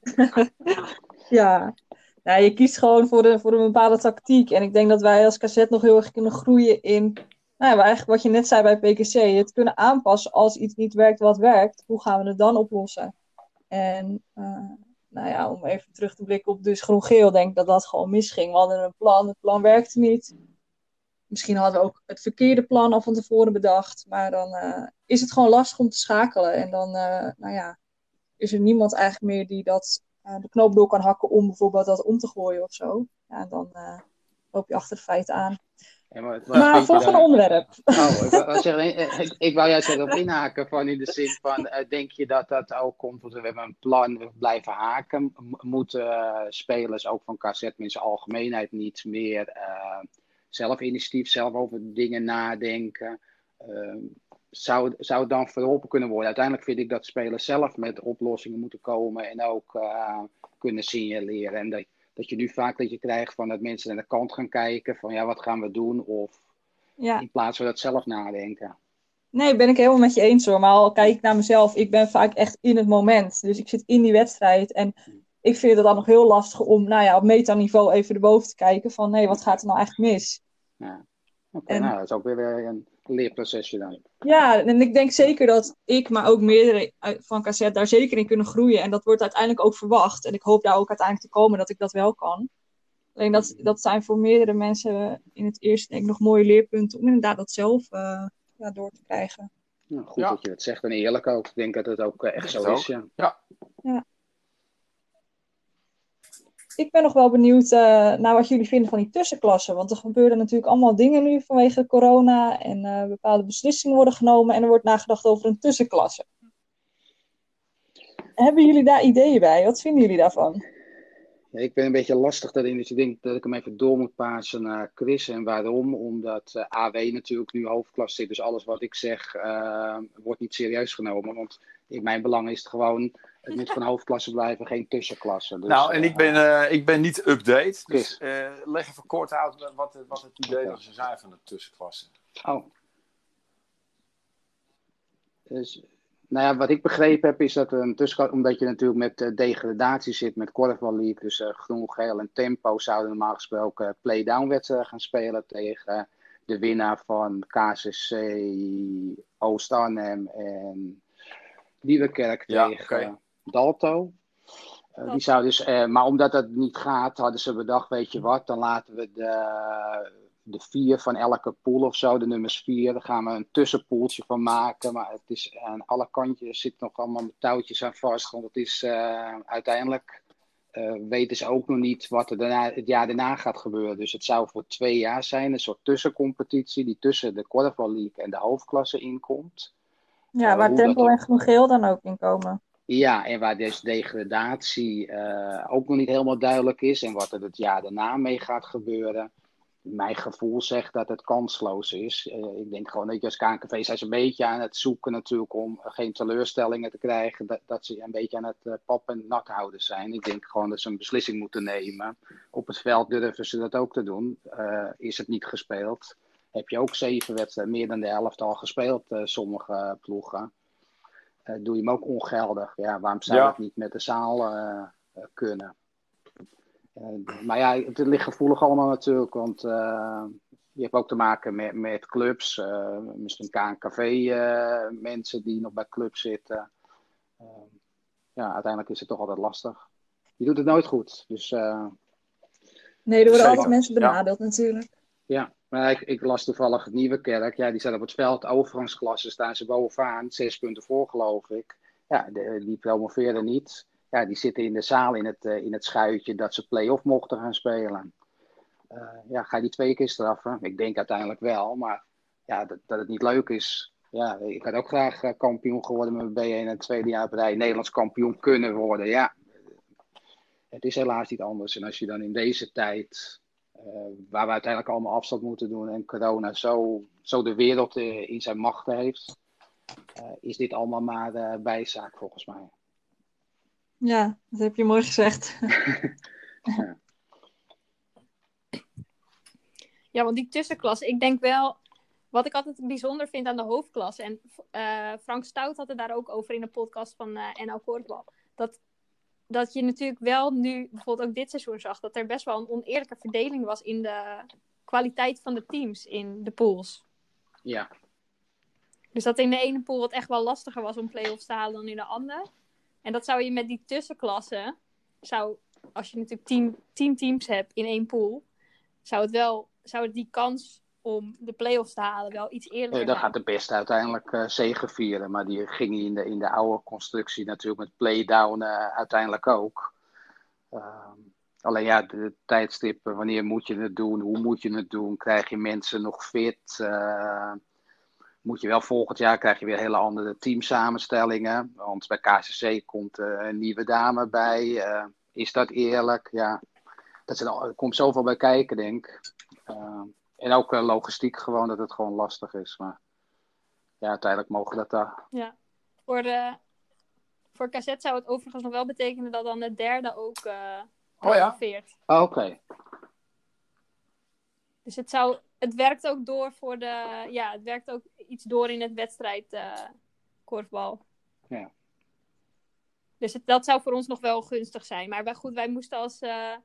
[laughs] ja. Nou, je kiest gewoon voor, de, voor een bepaalde tactiek. En ik denk dat wij als cassette nog heel erg kunnen groeien in... Nou ja, eigenlijk wat je net zei bij PKC. Het kunnen aanpassen als iets niet werkt wat werkt. Hoe gaan we het dan oplossen? En nou ja, om even terug te blikken op dus groen-geel, denk ik dat dat gewoon misging. We hadden een plan, het plan werkte niet. Misschien hadden we ook het verkeerde plan al van tevoren bedacht. Maar dan uh, is het gewoon lastig om te schakelen. En dan, uh, nou ja, is er niemand eigenlijk meer die dat, uh, de knoop door kan hakken om bijvoorbeeld dat om te gooien of zo. Ja, dan loop je achter de feiten aan. Ja, maar, maar volgende onderwerp. Oh, ik, wou, zeggen, ik, ik wou juist erop inhaken van in de zin van, uh, denk je dat dat ook komt, want we hebben een plan, we blijven haken, moeten uh, spelers ook van KZ in zijn algemeenheid niet meer uh, zelf initiatief, zelf over dingen nadenken? Ehm, zou, zou het dan verholpen kunnen worden? Uiteindelijk vind ik dat spelers zelf met oplossingen moeten komen en ook kunnen signaleren. En dat, dat je nu vaak dat je krijgt van dat mensen naar de kant gaan kijken van ja, wat gaan we doen? Of ja. in plaats van dat zelf nadenken. Nee, ben ik helemaal met je eens hoor. Maar al kijk ik naar mezelf, ik ben vaak echt in het moment. Dus ik zit in die wedstrijd en ik vind het dan nog heel lastig om nou ja, op metaniveau even erboven te kijken van nee, wat gaat er nou eigenlijk mis? Ja. Oké, nou dat is ook weer een leerprocesje dan. Ja, en ik denk zeker dat ik, maar ook meerdere van cassette daar zeker in kunnen groeien. En dat wordt uiteindelijk ook verwacht. En ik hoop daar ook uiteindelijk te komen dat ik dat wel kan. Alleen dat, dat zijn voor meerdere mensen in het eerste denk ik nog mooie leerpunten om inderdaad dat zelf uh, ja, door te krijgen. Nou, goed dat je het zegt en eerlijk ook. Ik denk dat het ook uh, echt zo is. Ja. ja. ja ik ben nog wel benieuwd uh, naar wat jullie vinden van die tussenklassen. Want er gebeuren natuurlijk allemaal dingen nu vanwege corona. En uh, bepaalde beslissingen worden genomen. En er wordt nagedacht over een tussenklasse. Hebben jullie daar ideeën bij? Wat vinden jullie daarvan? Ja, ik ben een beetje lastig daarin. Dus ik denk dat ik hem even door moet passen naar Chris. En waarom? Omdat uh, AW natuurlijk nu hoofdklasse zit. Dus alles wat ik zeg wordt niet serieus genomen. Want in mijn belang is het gewoon het moet van hoofdklasse blijven, geen tussenklasse. Dus, nou, en ik ben, uh, ik ben niet update. Dus uh, leg even kort uit wat, wat het idee okay. zou zijn van de tussenklasse. Oh. Dus, nou ja, wat ik begrepen heb is dat een tussenklasse, omdat je natuurlijk met uh, degradatie zit, met Korfbal League, dus groen, geel en tempo, zouden normaal gesproken play-down wedstrijden gaan spelen tegen de winnaar van KCC Oost-Arnhem en Nieuwekerk ja, tegen okay. Dalto. Uh, die zou dus, uh, maar omdat dat niet gaat, hadden ze bedacht, weet je wat, dan laten we de, de vier van elke pool of zo, de nummers vier, daar gaan we een tussenpoeltje van maken. Maar het is aan alle kantjes zit nog allemaal met touwtjes aan vast, want het is uh, uiteindelijk weten ze ook nog niet wat er daarna, het jaar daarna gaat gebeuren. Dus het zou voor twee jaar zijn, een soort tussencompetitie die tussen de Korfbal League en de hoofdklasse inkomt. Ja, waar Tempo en Groen Geel dan ook in komen. Ja, en waar dus degradatie uh, ook nog niet helemaal duidelijk is en wat er het jaar daarna mee gaat gebeuren. Mijn gevoel zegt dat het kansloos is. Uh, ik denk gewoon dat je als KNKV zijn ze een beetje aan het zoeken natuurlijk om geen teleurstellingen te krijgen. Dat, dat ze een beetje aan het uh, en nat houden zijn. Ik denk gewoon dat ze een beslissing moeten nemen. Op het veld durven ze dat ook te doen. is het niet gespeeld? Heb je ook zeven wedstrijden, meer dan de helft al gespeeld, sommige ploegen. Eh, doe je hem ook ongeldig. Ja, waarom zou het niet met de zaal eh, eh, kunnen? maar ja, het ligt gevoelig allemaal natuurlijk, want je hebt ook te maken met, met clubs, uh, misschien KNKV-mensen die nog bij clubs zitten. ja, uiteindelijk is het toch altijd lastig. Je doet het nooit goed, dus... nee, er worden altijd mensen benadeeld natuurlijk. Ja, maar ik, ik, las toevallig het nieuwe kerk. Ja, die staat op het veld. Overgangsklassen staan ze bovenaan. Zes punten voor, geloof ik. Ja, die promoveren niet. Ja, die zitten in de zaal in het, uh, in het schuitje dat ze play-off mochten gaan spelen. Uh, ja, ga die twee keer straffen? Ik denk uiteindelijk wel. Maar ja, dat, dat het niet leuk is. Ja, ik had ook graag uh, kampioen geworden met mijn B1 en het tweede jaar bij Nederlands kampioen kunnen worden. Ja, het is helaas niet anders. En als je dan in deze tijd eh, waar we uiteindelijk allemaal afstand moeten doen en corona zo, zo de wereld eh, in zijn macht heeft, eh, is dit allemaal maar bijzaak volgens mij. Ja, dat heb je mooi gezegd. ja. [laughs] ja, want die tussenklasse, ik denk wel, wat ik altijd bijzonder vind aan de hoofdklasse, en Frank Stout had het daar ook over in de podcast van uh, NL Kortbal, dat dat je natuurlijk wel nu, bijvoorbeeld ook dit seizoen zag, dat er best wel een oneerlijke verdeling was in de kwaliteit van de teams in de pools. Ja. Dus dat in de ene pool het echt wel lastiger was om play-offs te halen dan in de andere. En dat zou je met die tussenklassen, zou, als je natuurlijk tien, tien teams hebt in één pool, zou het wel, zou het die kans om de play-offs te halen wel iets eerder. Nee, dan gaat de beste uiteindelijk uh, zegen vieren. Maar die ging in de, in de oude constructie natuurlijk met play-down uh, uiteindelijk ook. Uh, alleen ja, de, tijdstippen, wanneer moet je het doen, hoe moet je het doen, krijg je mensen nog fit. Uh, moet je wel volgend jaar krijg je weer hele andere teamsamenstellingen. Want bij KCC komt een nieuwe dame bij. is dat eerlijk? Ja, dat er, er komt zoveel bij kijken, denk ik. En ook uh, logistiek gewoon, dat het gewoon lastig is. Maar ja, uiteindelijk mogen dat daar. Ja, voor, de, voor KZ zou het overigens nog wel betekenen dat dan de derde ook uh, oh, ja? Oh, Oké. Dus het, zou, het werkt ook door voor de. Ja, het werkt ook iets door in het wedstrijd uh, korfbal. Ja. Dus het, dat zou voor ons nog wel gunstig zijn. Maar wij, goed, wij moesten als. Uh,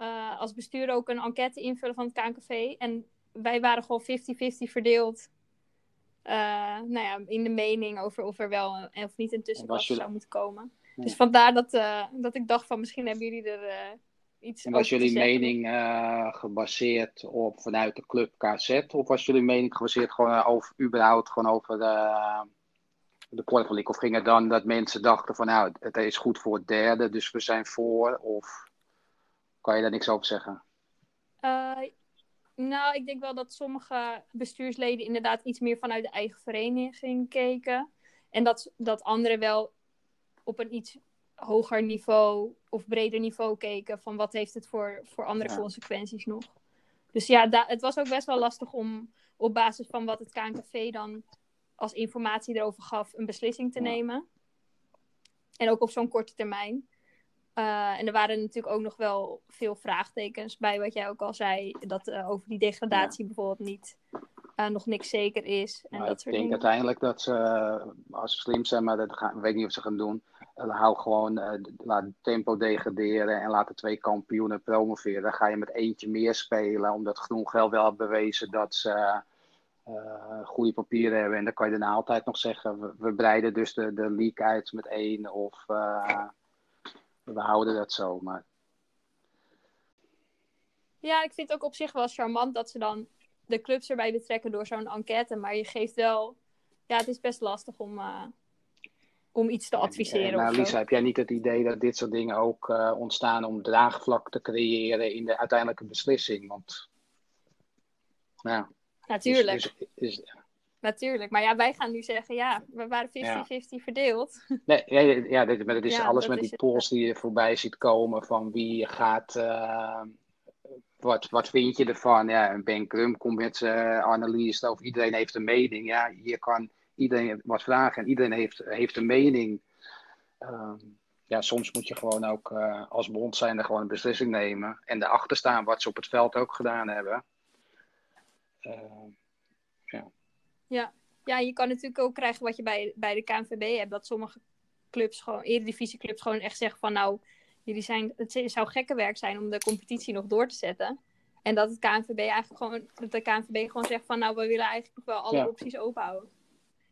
uh, als bestuur ook een enquête invullen van het KNKV. En wij waren gewoon 50-50 verdeeld. Uh, nou ja, in de mening over of er wel of niet een jullie... zou moeten komen. Ja. Dus vandaar dat, uh, dat ik dacht van misschien hebben jullie er iets En was jullie mening gebaseerd op vanuit de club KZ? Of was jullie mening gebaseerd gewoon over überhaupt gewoon over de, de League? Of ging het dan dat mensen dachten van nou, het is goed voor het derde, dus we zijn voor? Of kan je daar niks over zeggen? Uh, nou, ik denk wel dat sommige bestuursleden inderdaad iets meer vanuit de eigen vereniging keken. En dat, dat anderen wel op een iets hoger niveau of breder niveau keken van wat heeft het voor, voor andere consequenties nog. Dus ja, het was ook best wel lastig om op basis van wat het KNKV dan als informatie erover gaf, een beslissing te nemen. En ook op zo'n korte termijn. Uh, en er waren natuurlijk ook nog wel veel vraagtekens bij wat jij ook al zei. Dat uh, over die degradatie ja. bijvoorbeeld niet uh, nog niks zeker is. En maar dat ik denk dingen. uiteindelijk dat ze, als ze slim zijn, maar dat gaan, weet niet of ze gaan doen. hou gewoon, laat tempo degraderen en laat de twee kampioenen promoveren. Dan ga je met eentje meer spelen, omdat Groen Geld wel had bewezen dat ze goede papieren hebben. En dan kan je daarna altijd nog zeggen, we, we breiden dus de, de league uit met één of we houden dat zo. Maar... Ja, ik vind het ook op zich wel charmant dat ze dan de clubs erbij betrekken door zo'n enquête. Maar je geeft wel. Ja, het is best lastig om, uh, om iets te adviseren. nou, Lisa, heb jij niet het idee dat dit soort dingen ook uh, ontstaan om draagvlak te creëren in de uiteindelijke beslissing? Want. Nou, Natuurlijk. Natuurlijk. Maar ja, wij gaan nu zeggen, ja, we waren 50-50 verdeeld. Nee, ja, ja, dit, maar het is Ja, alles dat met is die polls die je voorbij ziet komen van wie gaat, eh, wat, wat vind je ervan? Ja, en Ben Krum komt met zijn analyse of iedereen heeft een mening. Ja, hier kan iedereen wat vragen en iedereen heeft, heeft een mening. Ehm, ja, soms moet je gewoon ook eh, als bond zijn gewoon een beslissing nemen en erachter staan wat ze op het veld ook gedaan hebben. Ehm, Ja, je kan natuurlijk ook krijgen wat je bij, bij de KNVB hebt. Dat sommige clubs, gewoon eredivisieclubs, gewoon echt zeggen van nou, jullie zijn, het zou gekke werk zijn om de competitie nog door te zetten. En dat het KNVB eigenlijk gewoon, dat de KNVB gewoon zegt van nou, we willen eigenlijk nog wel alle Ja. opties openhouden.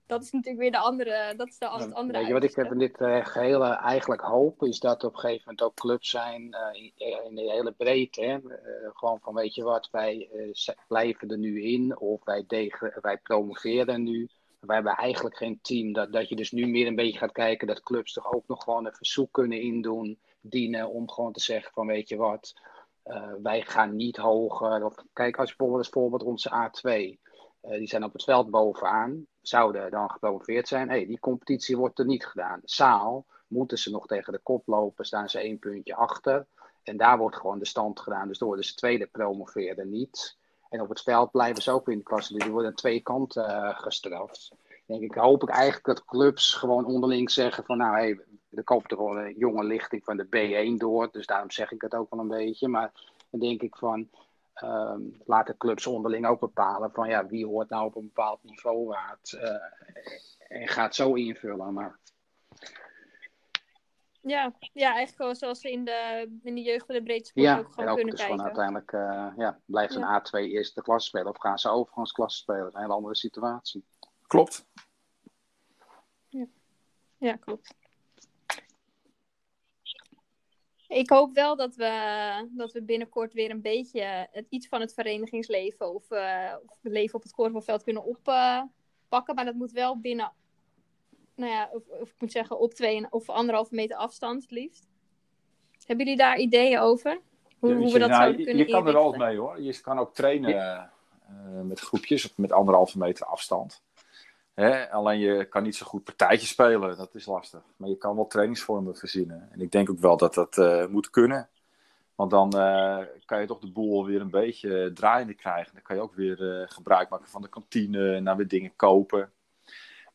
Dat is natuurlijk weer de andere, dat is de, het andere Weet je wat ik heb in dit eh, gehele eigenlijk hoop, is dat op een gegeven moment ook clubs zijn eh, in, in de hele breedte. Hè? Eh, gewoon van weet je wat, wij eh, blijven er nu in of wij, degen, wij promoveren nu. Wij hebben eigenlijk geen team. Dat, dat je dus nu meer een beetje gaat kijken dat clubs toch ook nog gewoon een verzoek kunnen indoen, dienen om gewoon te zeggen van weet je wat, eh, wij gaan niet hoger. Of, kijk, als bijvoorbeeld als voorbeeld onze A2. Eh, die zijn op het veld bovenaan, zouden dan gepromoveerd zijn. Hey, die competitie wordt er niet gedaan. Zaal moeten ze nog tegen de kop lopen, staan ze één puntje achter. En daar wordt gewoon de stand gedaan. Dus door de tweede promoveren niet. En op het veld blijven ze ook in de klasse. Dus die worden aan twee kanten eh, gestraft. Denk ik, hoop ik eigenlijk dat clubs gewoon onderling zeggen van nou, hey, er komt er gewoon een jonge lichting van de B1 door. Dus daarom zeg ik het ook wel een beetje. Maar dan denk ik van, ehm, laat de clubs onderling ook bepalen van ja, wie hoort nou op een bepaald niveau waard. eh, en gaat zo invullen. Maar Ja, ja, eigenlijk gewoon zoals we in de, in de jeugd van de breedte sport ja, ook en gewoon ook kunnen dus gewoon kijken. uiteindelijk eh, ja, blijft een Ja. A2 eerste klasse spelen of gaan ze overgangsklasse spelen. Dat is een hele andere situatie. Klopt. Ja, klopt. Ik hoop wel dat we, dat we binnenkort weer een beetje het, iets van het verenigingsleven of, eh, of het leven op het korfbalveld kunnen oppakken. maar dat moet wel binnen, nou ja, of, of ik moet zeggen op twee of anderhalve meter afstand het liefst. Hebben jullie daar ideeën over? Hoe, hoe we dat Nou, zouden je- kunnen Je kan er altijd mee hoor. Je kan ook trainen eh, met groepjes of met anderhalve meter afstand. Hè? Alleen je kan niet zo goed partijtjes spelen, dat is lastig. Maar je kan wel trainingsvormen verzinnen. En ik denk ook wel dat dat eh, moet kunnen. Want dan eh, kan je toch de boel weer een beetje draaiende krijgen. Dan kan je ook weer eh, gebruik maken van de kantine en dan weer dingen kopen.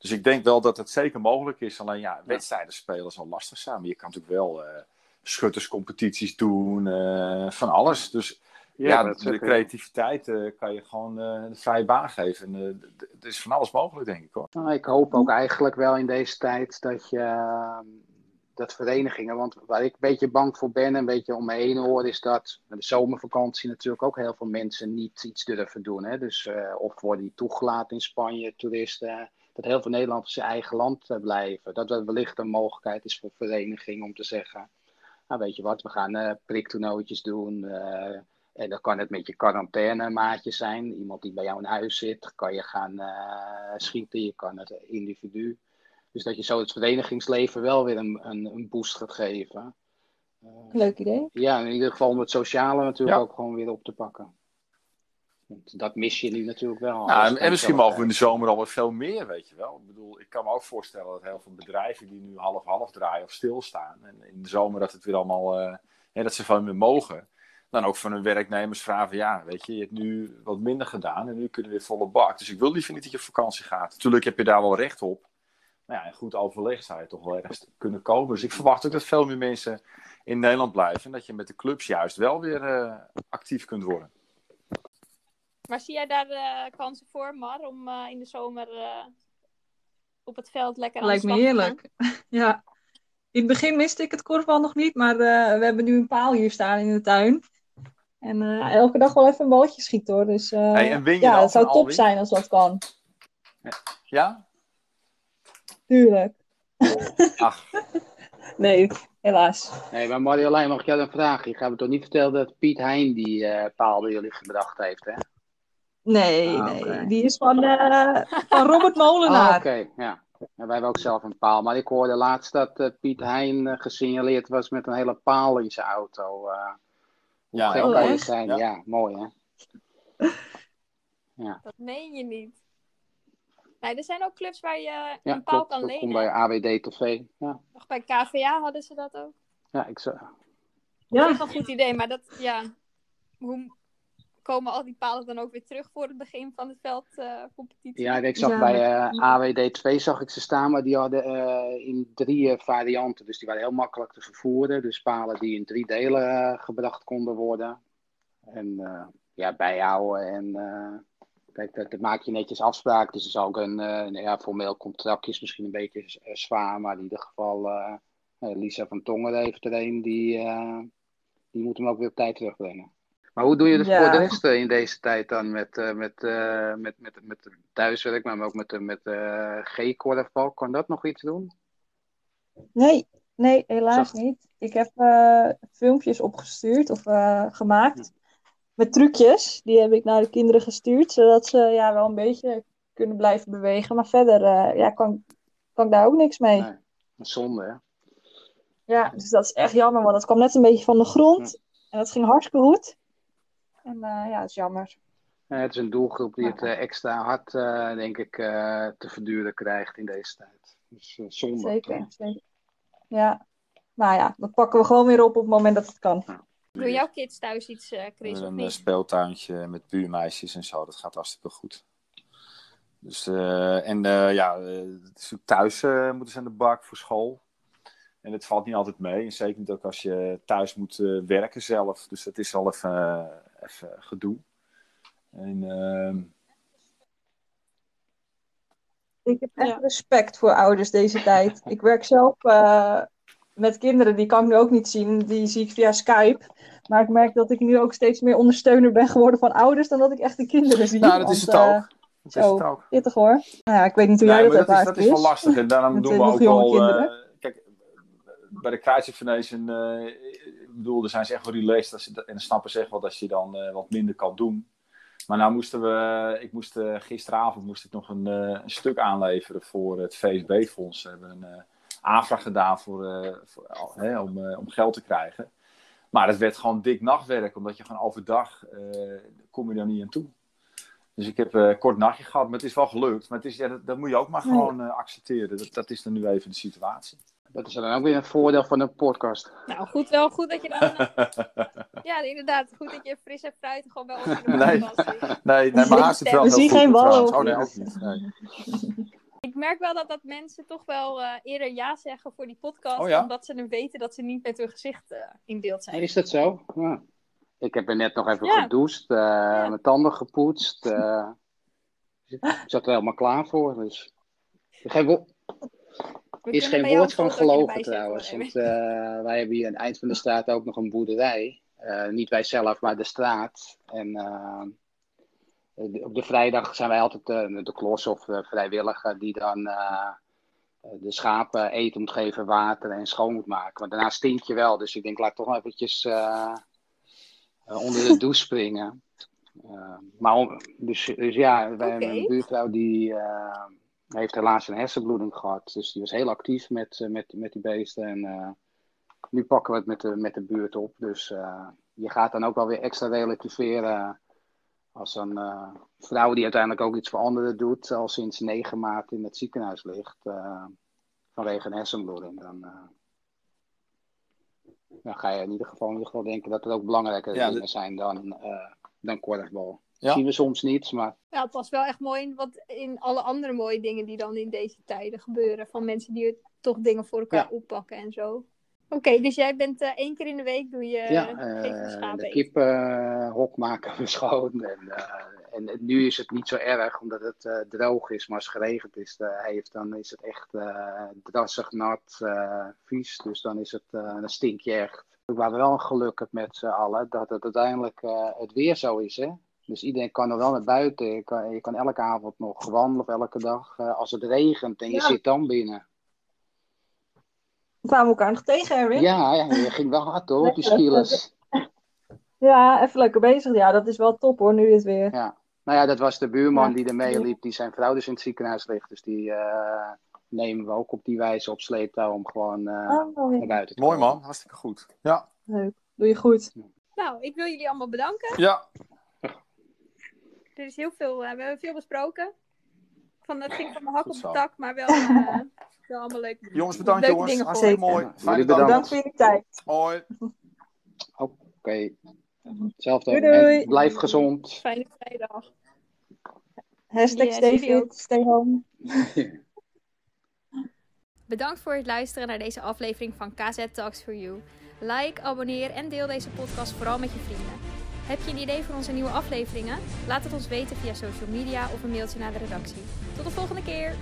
Dus ik denk wel dat het zeker mogelijk is. Alleen ja, wedstrijden spelen zal lastig zijn. Maar je kan natuurlijk wel eh, schutterscompetities doen, eh, van alles. Dus ja, de, creativiteit eh, kan je gewoon eh, de vrije baan geven. En, eh, er is van alles mogelijk, denk ik hoor. Nou, ik hoop ook eigenlijk wel in deze tijd dat je uh, dat verenigingen, want waar ik een beetje bang voor ben, een beetje om me heen hoor, is dat met de zomervakantie natuurlijk ook heel veel mensen niet iets durven doen. Hè? Dus uh, of worden die toegelaten in Spanje, toeristen, dat heel veel Nederlanders in eigen land blijven. Dat er wellicht een mogelijkheid is voor verenigingen om te zeggen, nou weet je wat, we gaan uh, priktoernooitjes doen. uh, en dan kan het met je quarantainemaatje zijn. Iemand die bij jou in huis zit. Kan je gaan uh, schieten. Je kan het individu. Dus dat je zo het verenigingsleven wel weer een, een, een boost gaat geven. Uh, Leuk idee. Ja, in ieder geval om het sociale natuurlijk Ja. ook gewoon weer op te pakken. Want dat mis je nu natuurlijk wel. Nou, en, misschien mogen we in de zomer al wat veel meer, weet je wel. Ik bedoel, ik kan me ook voorstellen dat heel veel bedrijven die nu half-half draaien of stilstaan. En in de zomer dat het weer allemaal, uh, hè, dat ze veel meer mogen dan ook van hun werknemers vragen: ja, weet je, je hebt nu wat minder gedaan en nu kunnen we weer volle bak. Dus ik wil liever niet dat je op vakantie gaat. Natuurlijk heb je daar wel recht op. Maar ja, in goed overleg zou je toch wel ergens kunnen komen. Dus ik verwacht ook dat veel meer mensen in Nederland blijven. En dat je met de clubs juist wel weer uh, actief kunt worden. Maar zie jij daar uh, kansen voor, Mar, om uh, in de zomer uh, op het veld lekker aan Lijkt me heerlijk. [laughs] ja. In het begin miste ik het korfbal nog niet, maar eh, we hebben nu een paal hier staan in de tuin. En uh, elke dag wel even een balletje schieten hoor. Dus uh, hey, en win je ja, dan het zou top Alwin? zijn als dat kan. Ja? Tuurlijk. Ach, [laughs] Nee, helaas. Nee, maar Marjolein, mag ik jou een vraag? Je gaat me toch niet vertellen dat Piet Hein die uh, paal bij jullie gebracht heeft, hè? Nee, Ah, nee. Die is van, uh, van Robert Molenaar. Ah, Oké, ja. En wij hebben ook zelf een paal. Maar ik hoorde laatst dat uh, Piet Hein uh, gesignaleerd was met een hele paal in zijn auto. Hoe Ja, gek kan je echt? zijn? Ja. Ja. mooi hè? Dat meen je niet. Nee, er zijn ook clubs waar je Ja, een paal klopt. kan Dat lenen. komt bij AWD TV. Ja, Nog bij KVA hadden ze dat ook. ja ik zou... Ja, zich een goed idee, maar dat, ja, hoe komen al die palen dan ook weer terug voor het begin van de veldcompetitie? Ja, ik zag Ja, bij dat- eh, AWD 2 zag ik ze staan, maar die hadden eh, in drie eh, varianten. Dus die waren heel makkelijk te vervoeren. Dus palen die in drie delen gebracht konden worden. En eh, ja, bijhouden en eh, kijk, dat, dat maak je netjes afspraak. Dus er is ook een, eh, een ja, formeel contract is misschien een beetje zwaar, maar in ieder geval Lisa van Tongeren heeft er een die, eh, die moet hem ook weer op tijd terugbrengen. Maar hoe doe je het Ja. voor de rest eh, in deze tijd dan met, eh, met, eh, met, met, met thuiswerk, maar ook met, de- met G-korfbal? Kan dat nog iets doen? nee, nee, helaas Zo. niet. Ik heb eh, filmpjes opgestuurd of eh, gemaakt met trucjes. Die heb ik naar de kinderen gestuurd, zodat ze ja, wel een beetje kunnen blijven bewegen. Maar verder eh, ja, kan, kan ik daar ook niks mee. Nee. Een zonde, hè? Ja, dus dat is echt jammer, want het kwam net een beetje van de grond. En dat ging hartstikke goed. En eh, ja, dat is jammer. Eh, het is een doelgroep die het eh, extra hard, eh, denk ik, eh, te verduren krijgt in deze tijd. Dus zonde. Zeker, zeker. Ja, maar ja, dat pakken we gewoon weer op op het moment dat het kan. Doen jouw kids thuis iets, eh, Chris, of een niet? speeltuintje met buurmeisjes en zo. Dat gaat hartstikke goed. Dus, eh, en eh, ja, het is ook thuis moeten ze aan de bak voor school. En het valt niet altijd mee. En zeker niet ook als je thuis moet eh, werken zelf. Dus dat is al even, even gedoe. En, ehm, Ik heb echt Ja. respect voor ouders deze tijd. Ik werk zelf eh, met kinderen, die kan ik nu ook niet zien. Die zie ik via Skype. Maar ik merk dat ik nu ook steeds meer ondersteuner ben geworden van ouders dan dat ik echt de kinderen zie. nou, dat is het Want, eh, ook. Dat is het ook. Pittig hoor. Nou ja, ik weet niet hoe Nee, jij dat dat is, ervaart, dat is wel lastig. En daarom [laughs] doen eh, we nog ook eh, kijk, bij de Kruisje Foundation, eh, ik bedoel, daar zijn ze echt wel relaxed. Als je, en dan snappen ze echt wel dat je dan eh, wat minder kan doen. Maar nou moesten we, ik moest, eh, gisteravond moest ik nog een, eh, een stuk aanleveren voor het VSB-fonds. We hebben een aanvraag gedaan voor, om, om geld te krijgen. Maar het werd gewoon dik nachtwerk, omdat je gewoon overdag kom je daar niet aan toe. Dus ik heb een kort nachtje gehad, maar het is wel gelukt. Maar het is, ja, dat, dat moet je ook maar gewoon accepteren. Dat, dat is dan nu even de situatie. Dat is dan ook weer een voordeel van een podcast. Nou, goed, wel goed dat je dan... eh, [laughs] ja, inderdaad, goed dat je fris en fruit gewoon wel in de Nee. zit. [laughs] Nee, nee maar haar zit wel We heel zien goed geen of Oh nee, ook niet. Nee. [laughs] Ik merk wel dat, dat mensen toch wel eh, eerder ja zeggen voor die podcast, Oh ja? omdat ze dan weten dat ze niet met hun gezicht eh, in beeld zijn. Is dat zo? Ja. Ik heb er net nog even Ja. gedoucht, eh, mijn tanden gepoetst. eh. ik zat er helemaal klaar voor. Dus. Geen We is geen woord een van gelogen trouwens. Want eh, wij hebben hier aan het eind van de straat ook nog een boerderij. Eh, niet wij zelf, maar de straat. En eh, op de vrijdag zijn wij altijd de klos of de vrijwilliger die dan de schapen eten moet geven, water en schoon moet maken. Want daarna stink je wel. Dus ik denk, laat toch eventjes onder de douche [laughs] springen. Maar om- dus, dus ja, wij, Oké. mijn buurvrouw die eh, heeft helaas een hersenbloeding gehad. Dus die was heel actief met, eh, met, met die beesten. En eh, nu pakken we het met de, met de buurt op. Dus eh, je gaat dan ook wel weer extra relativeren. Als een vrouw die uiteindelijk ook iets voor anderen doet, al sinds 9 maart in het ziekenhuis ligt, vanwege een hersenbloeding, dan, dan ga je in ieder geval, in ieder geval denken dat er ook belangrijke Ja, dingen dat- zijn dan, dan korfbal. Ja. Zien we soms niet, maar Ja, het was wel echt mooi in, wat, in alle andere mooie dingen die dan in deze tijden gebeuren. Van mensen die toch dingen voor elkaar Ja. oppakken en zo. Oké, dus jij bent eh, één keer in de week doe je ja, eh, schapen de eten. kippenhok maken [laughs] we schoon. En, eh, en nu is het niet zo erg, omdat het eh, droog is, maar als het geregend is, eh, heeft, dan is het echt eh, drassig, nat, eh, vies. Dus dan, is het, eh, dan stink je echt. We waren wel gelukkig met z'n allen dat het uiteindelijk eh, het weer zo is. Hè? Dus iedereen kan er wel naar buiten. Je kan, je kan elke avond nog wandelen of elke dag. eh, als het regent en je Ja. zit dan binnen. We kwamen elkaar nog tegen, Erwin. Ja, ja, je ging wel hard hoor, op die skilers. Ja, even lekker bezig. Ja, dat is wel top hoor, nu dit weer. Ja. Nou ja, dat was de buurman Ja. die er meeliep, die zijn vrouw dus in het ziekenhuis ligt. Dus die eh, nemen we ook op die wijze op sleeptouw om gewoon eh, Oh, naar buiten te Mooi man, hartstikke goed. Ja. Leuk. Doe je goed. Nou, ik wil jullie allemaal bedanken. Ja. Er is heel veel, eh, we hebben veel besproken. Van, het ging van de hak op de tak, maar wel, eh, [laughs] wel allemaal leuk. Jongens, bedankt Leuke jongens. Hartstikke mooi. Fijne dag. bedankt. Voor jullie tijd. Hoi. Oké. Hetzelfde. Doei, doei. En blijf gezond. Fijne vrijdag. Hashtag stay fit, stay home. [laughs] Bedankt voor het luisteren naar deze aflevering van KZ Talks for You. Like, abonneer en deel deze podcast vooral met je vrienden. Heb je een idee voor onze nieuwe afleveringen? Laat het ons weten via social media of een mailtje naar de redactie. Tot de volgende keer!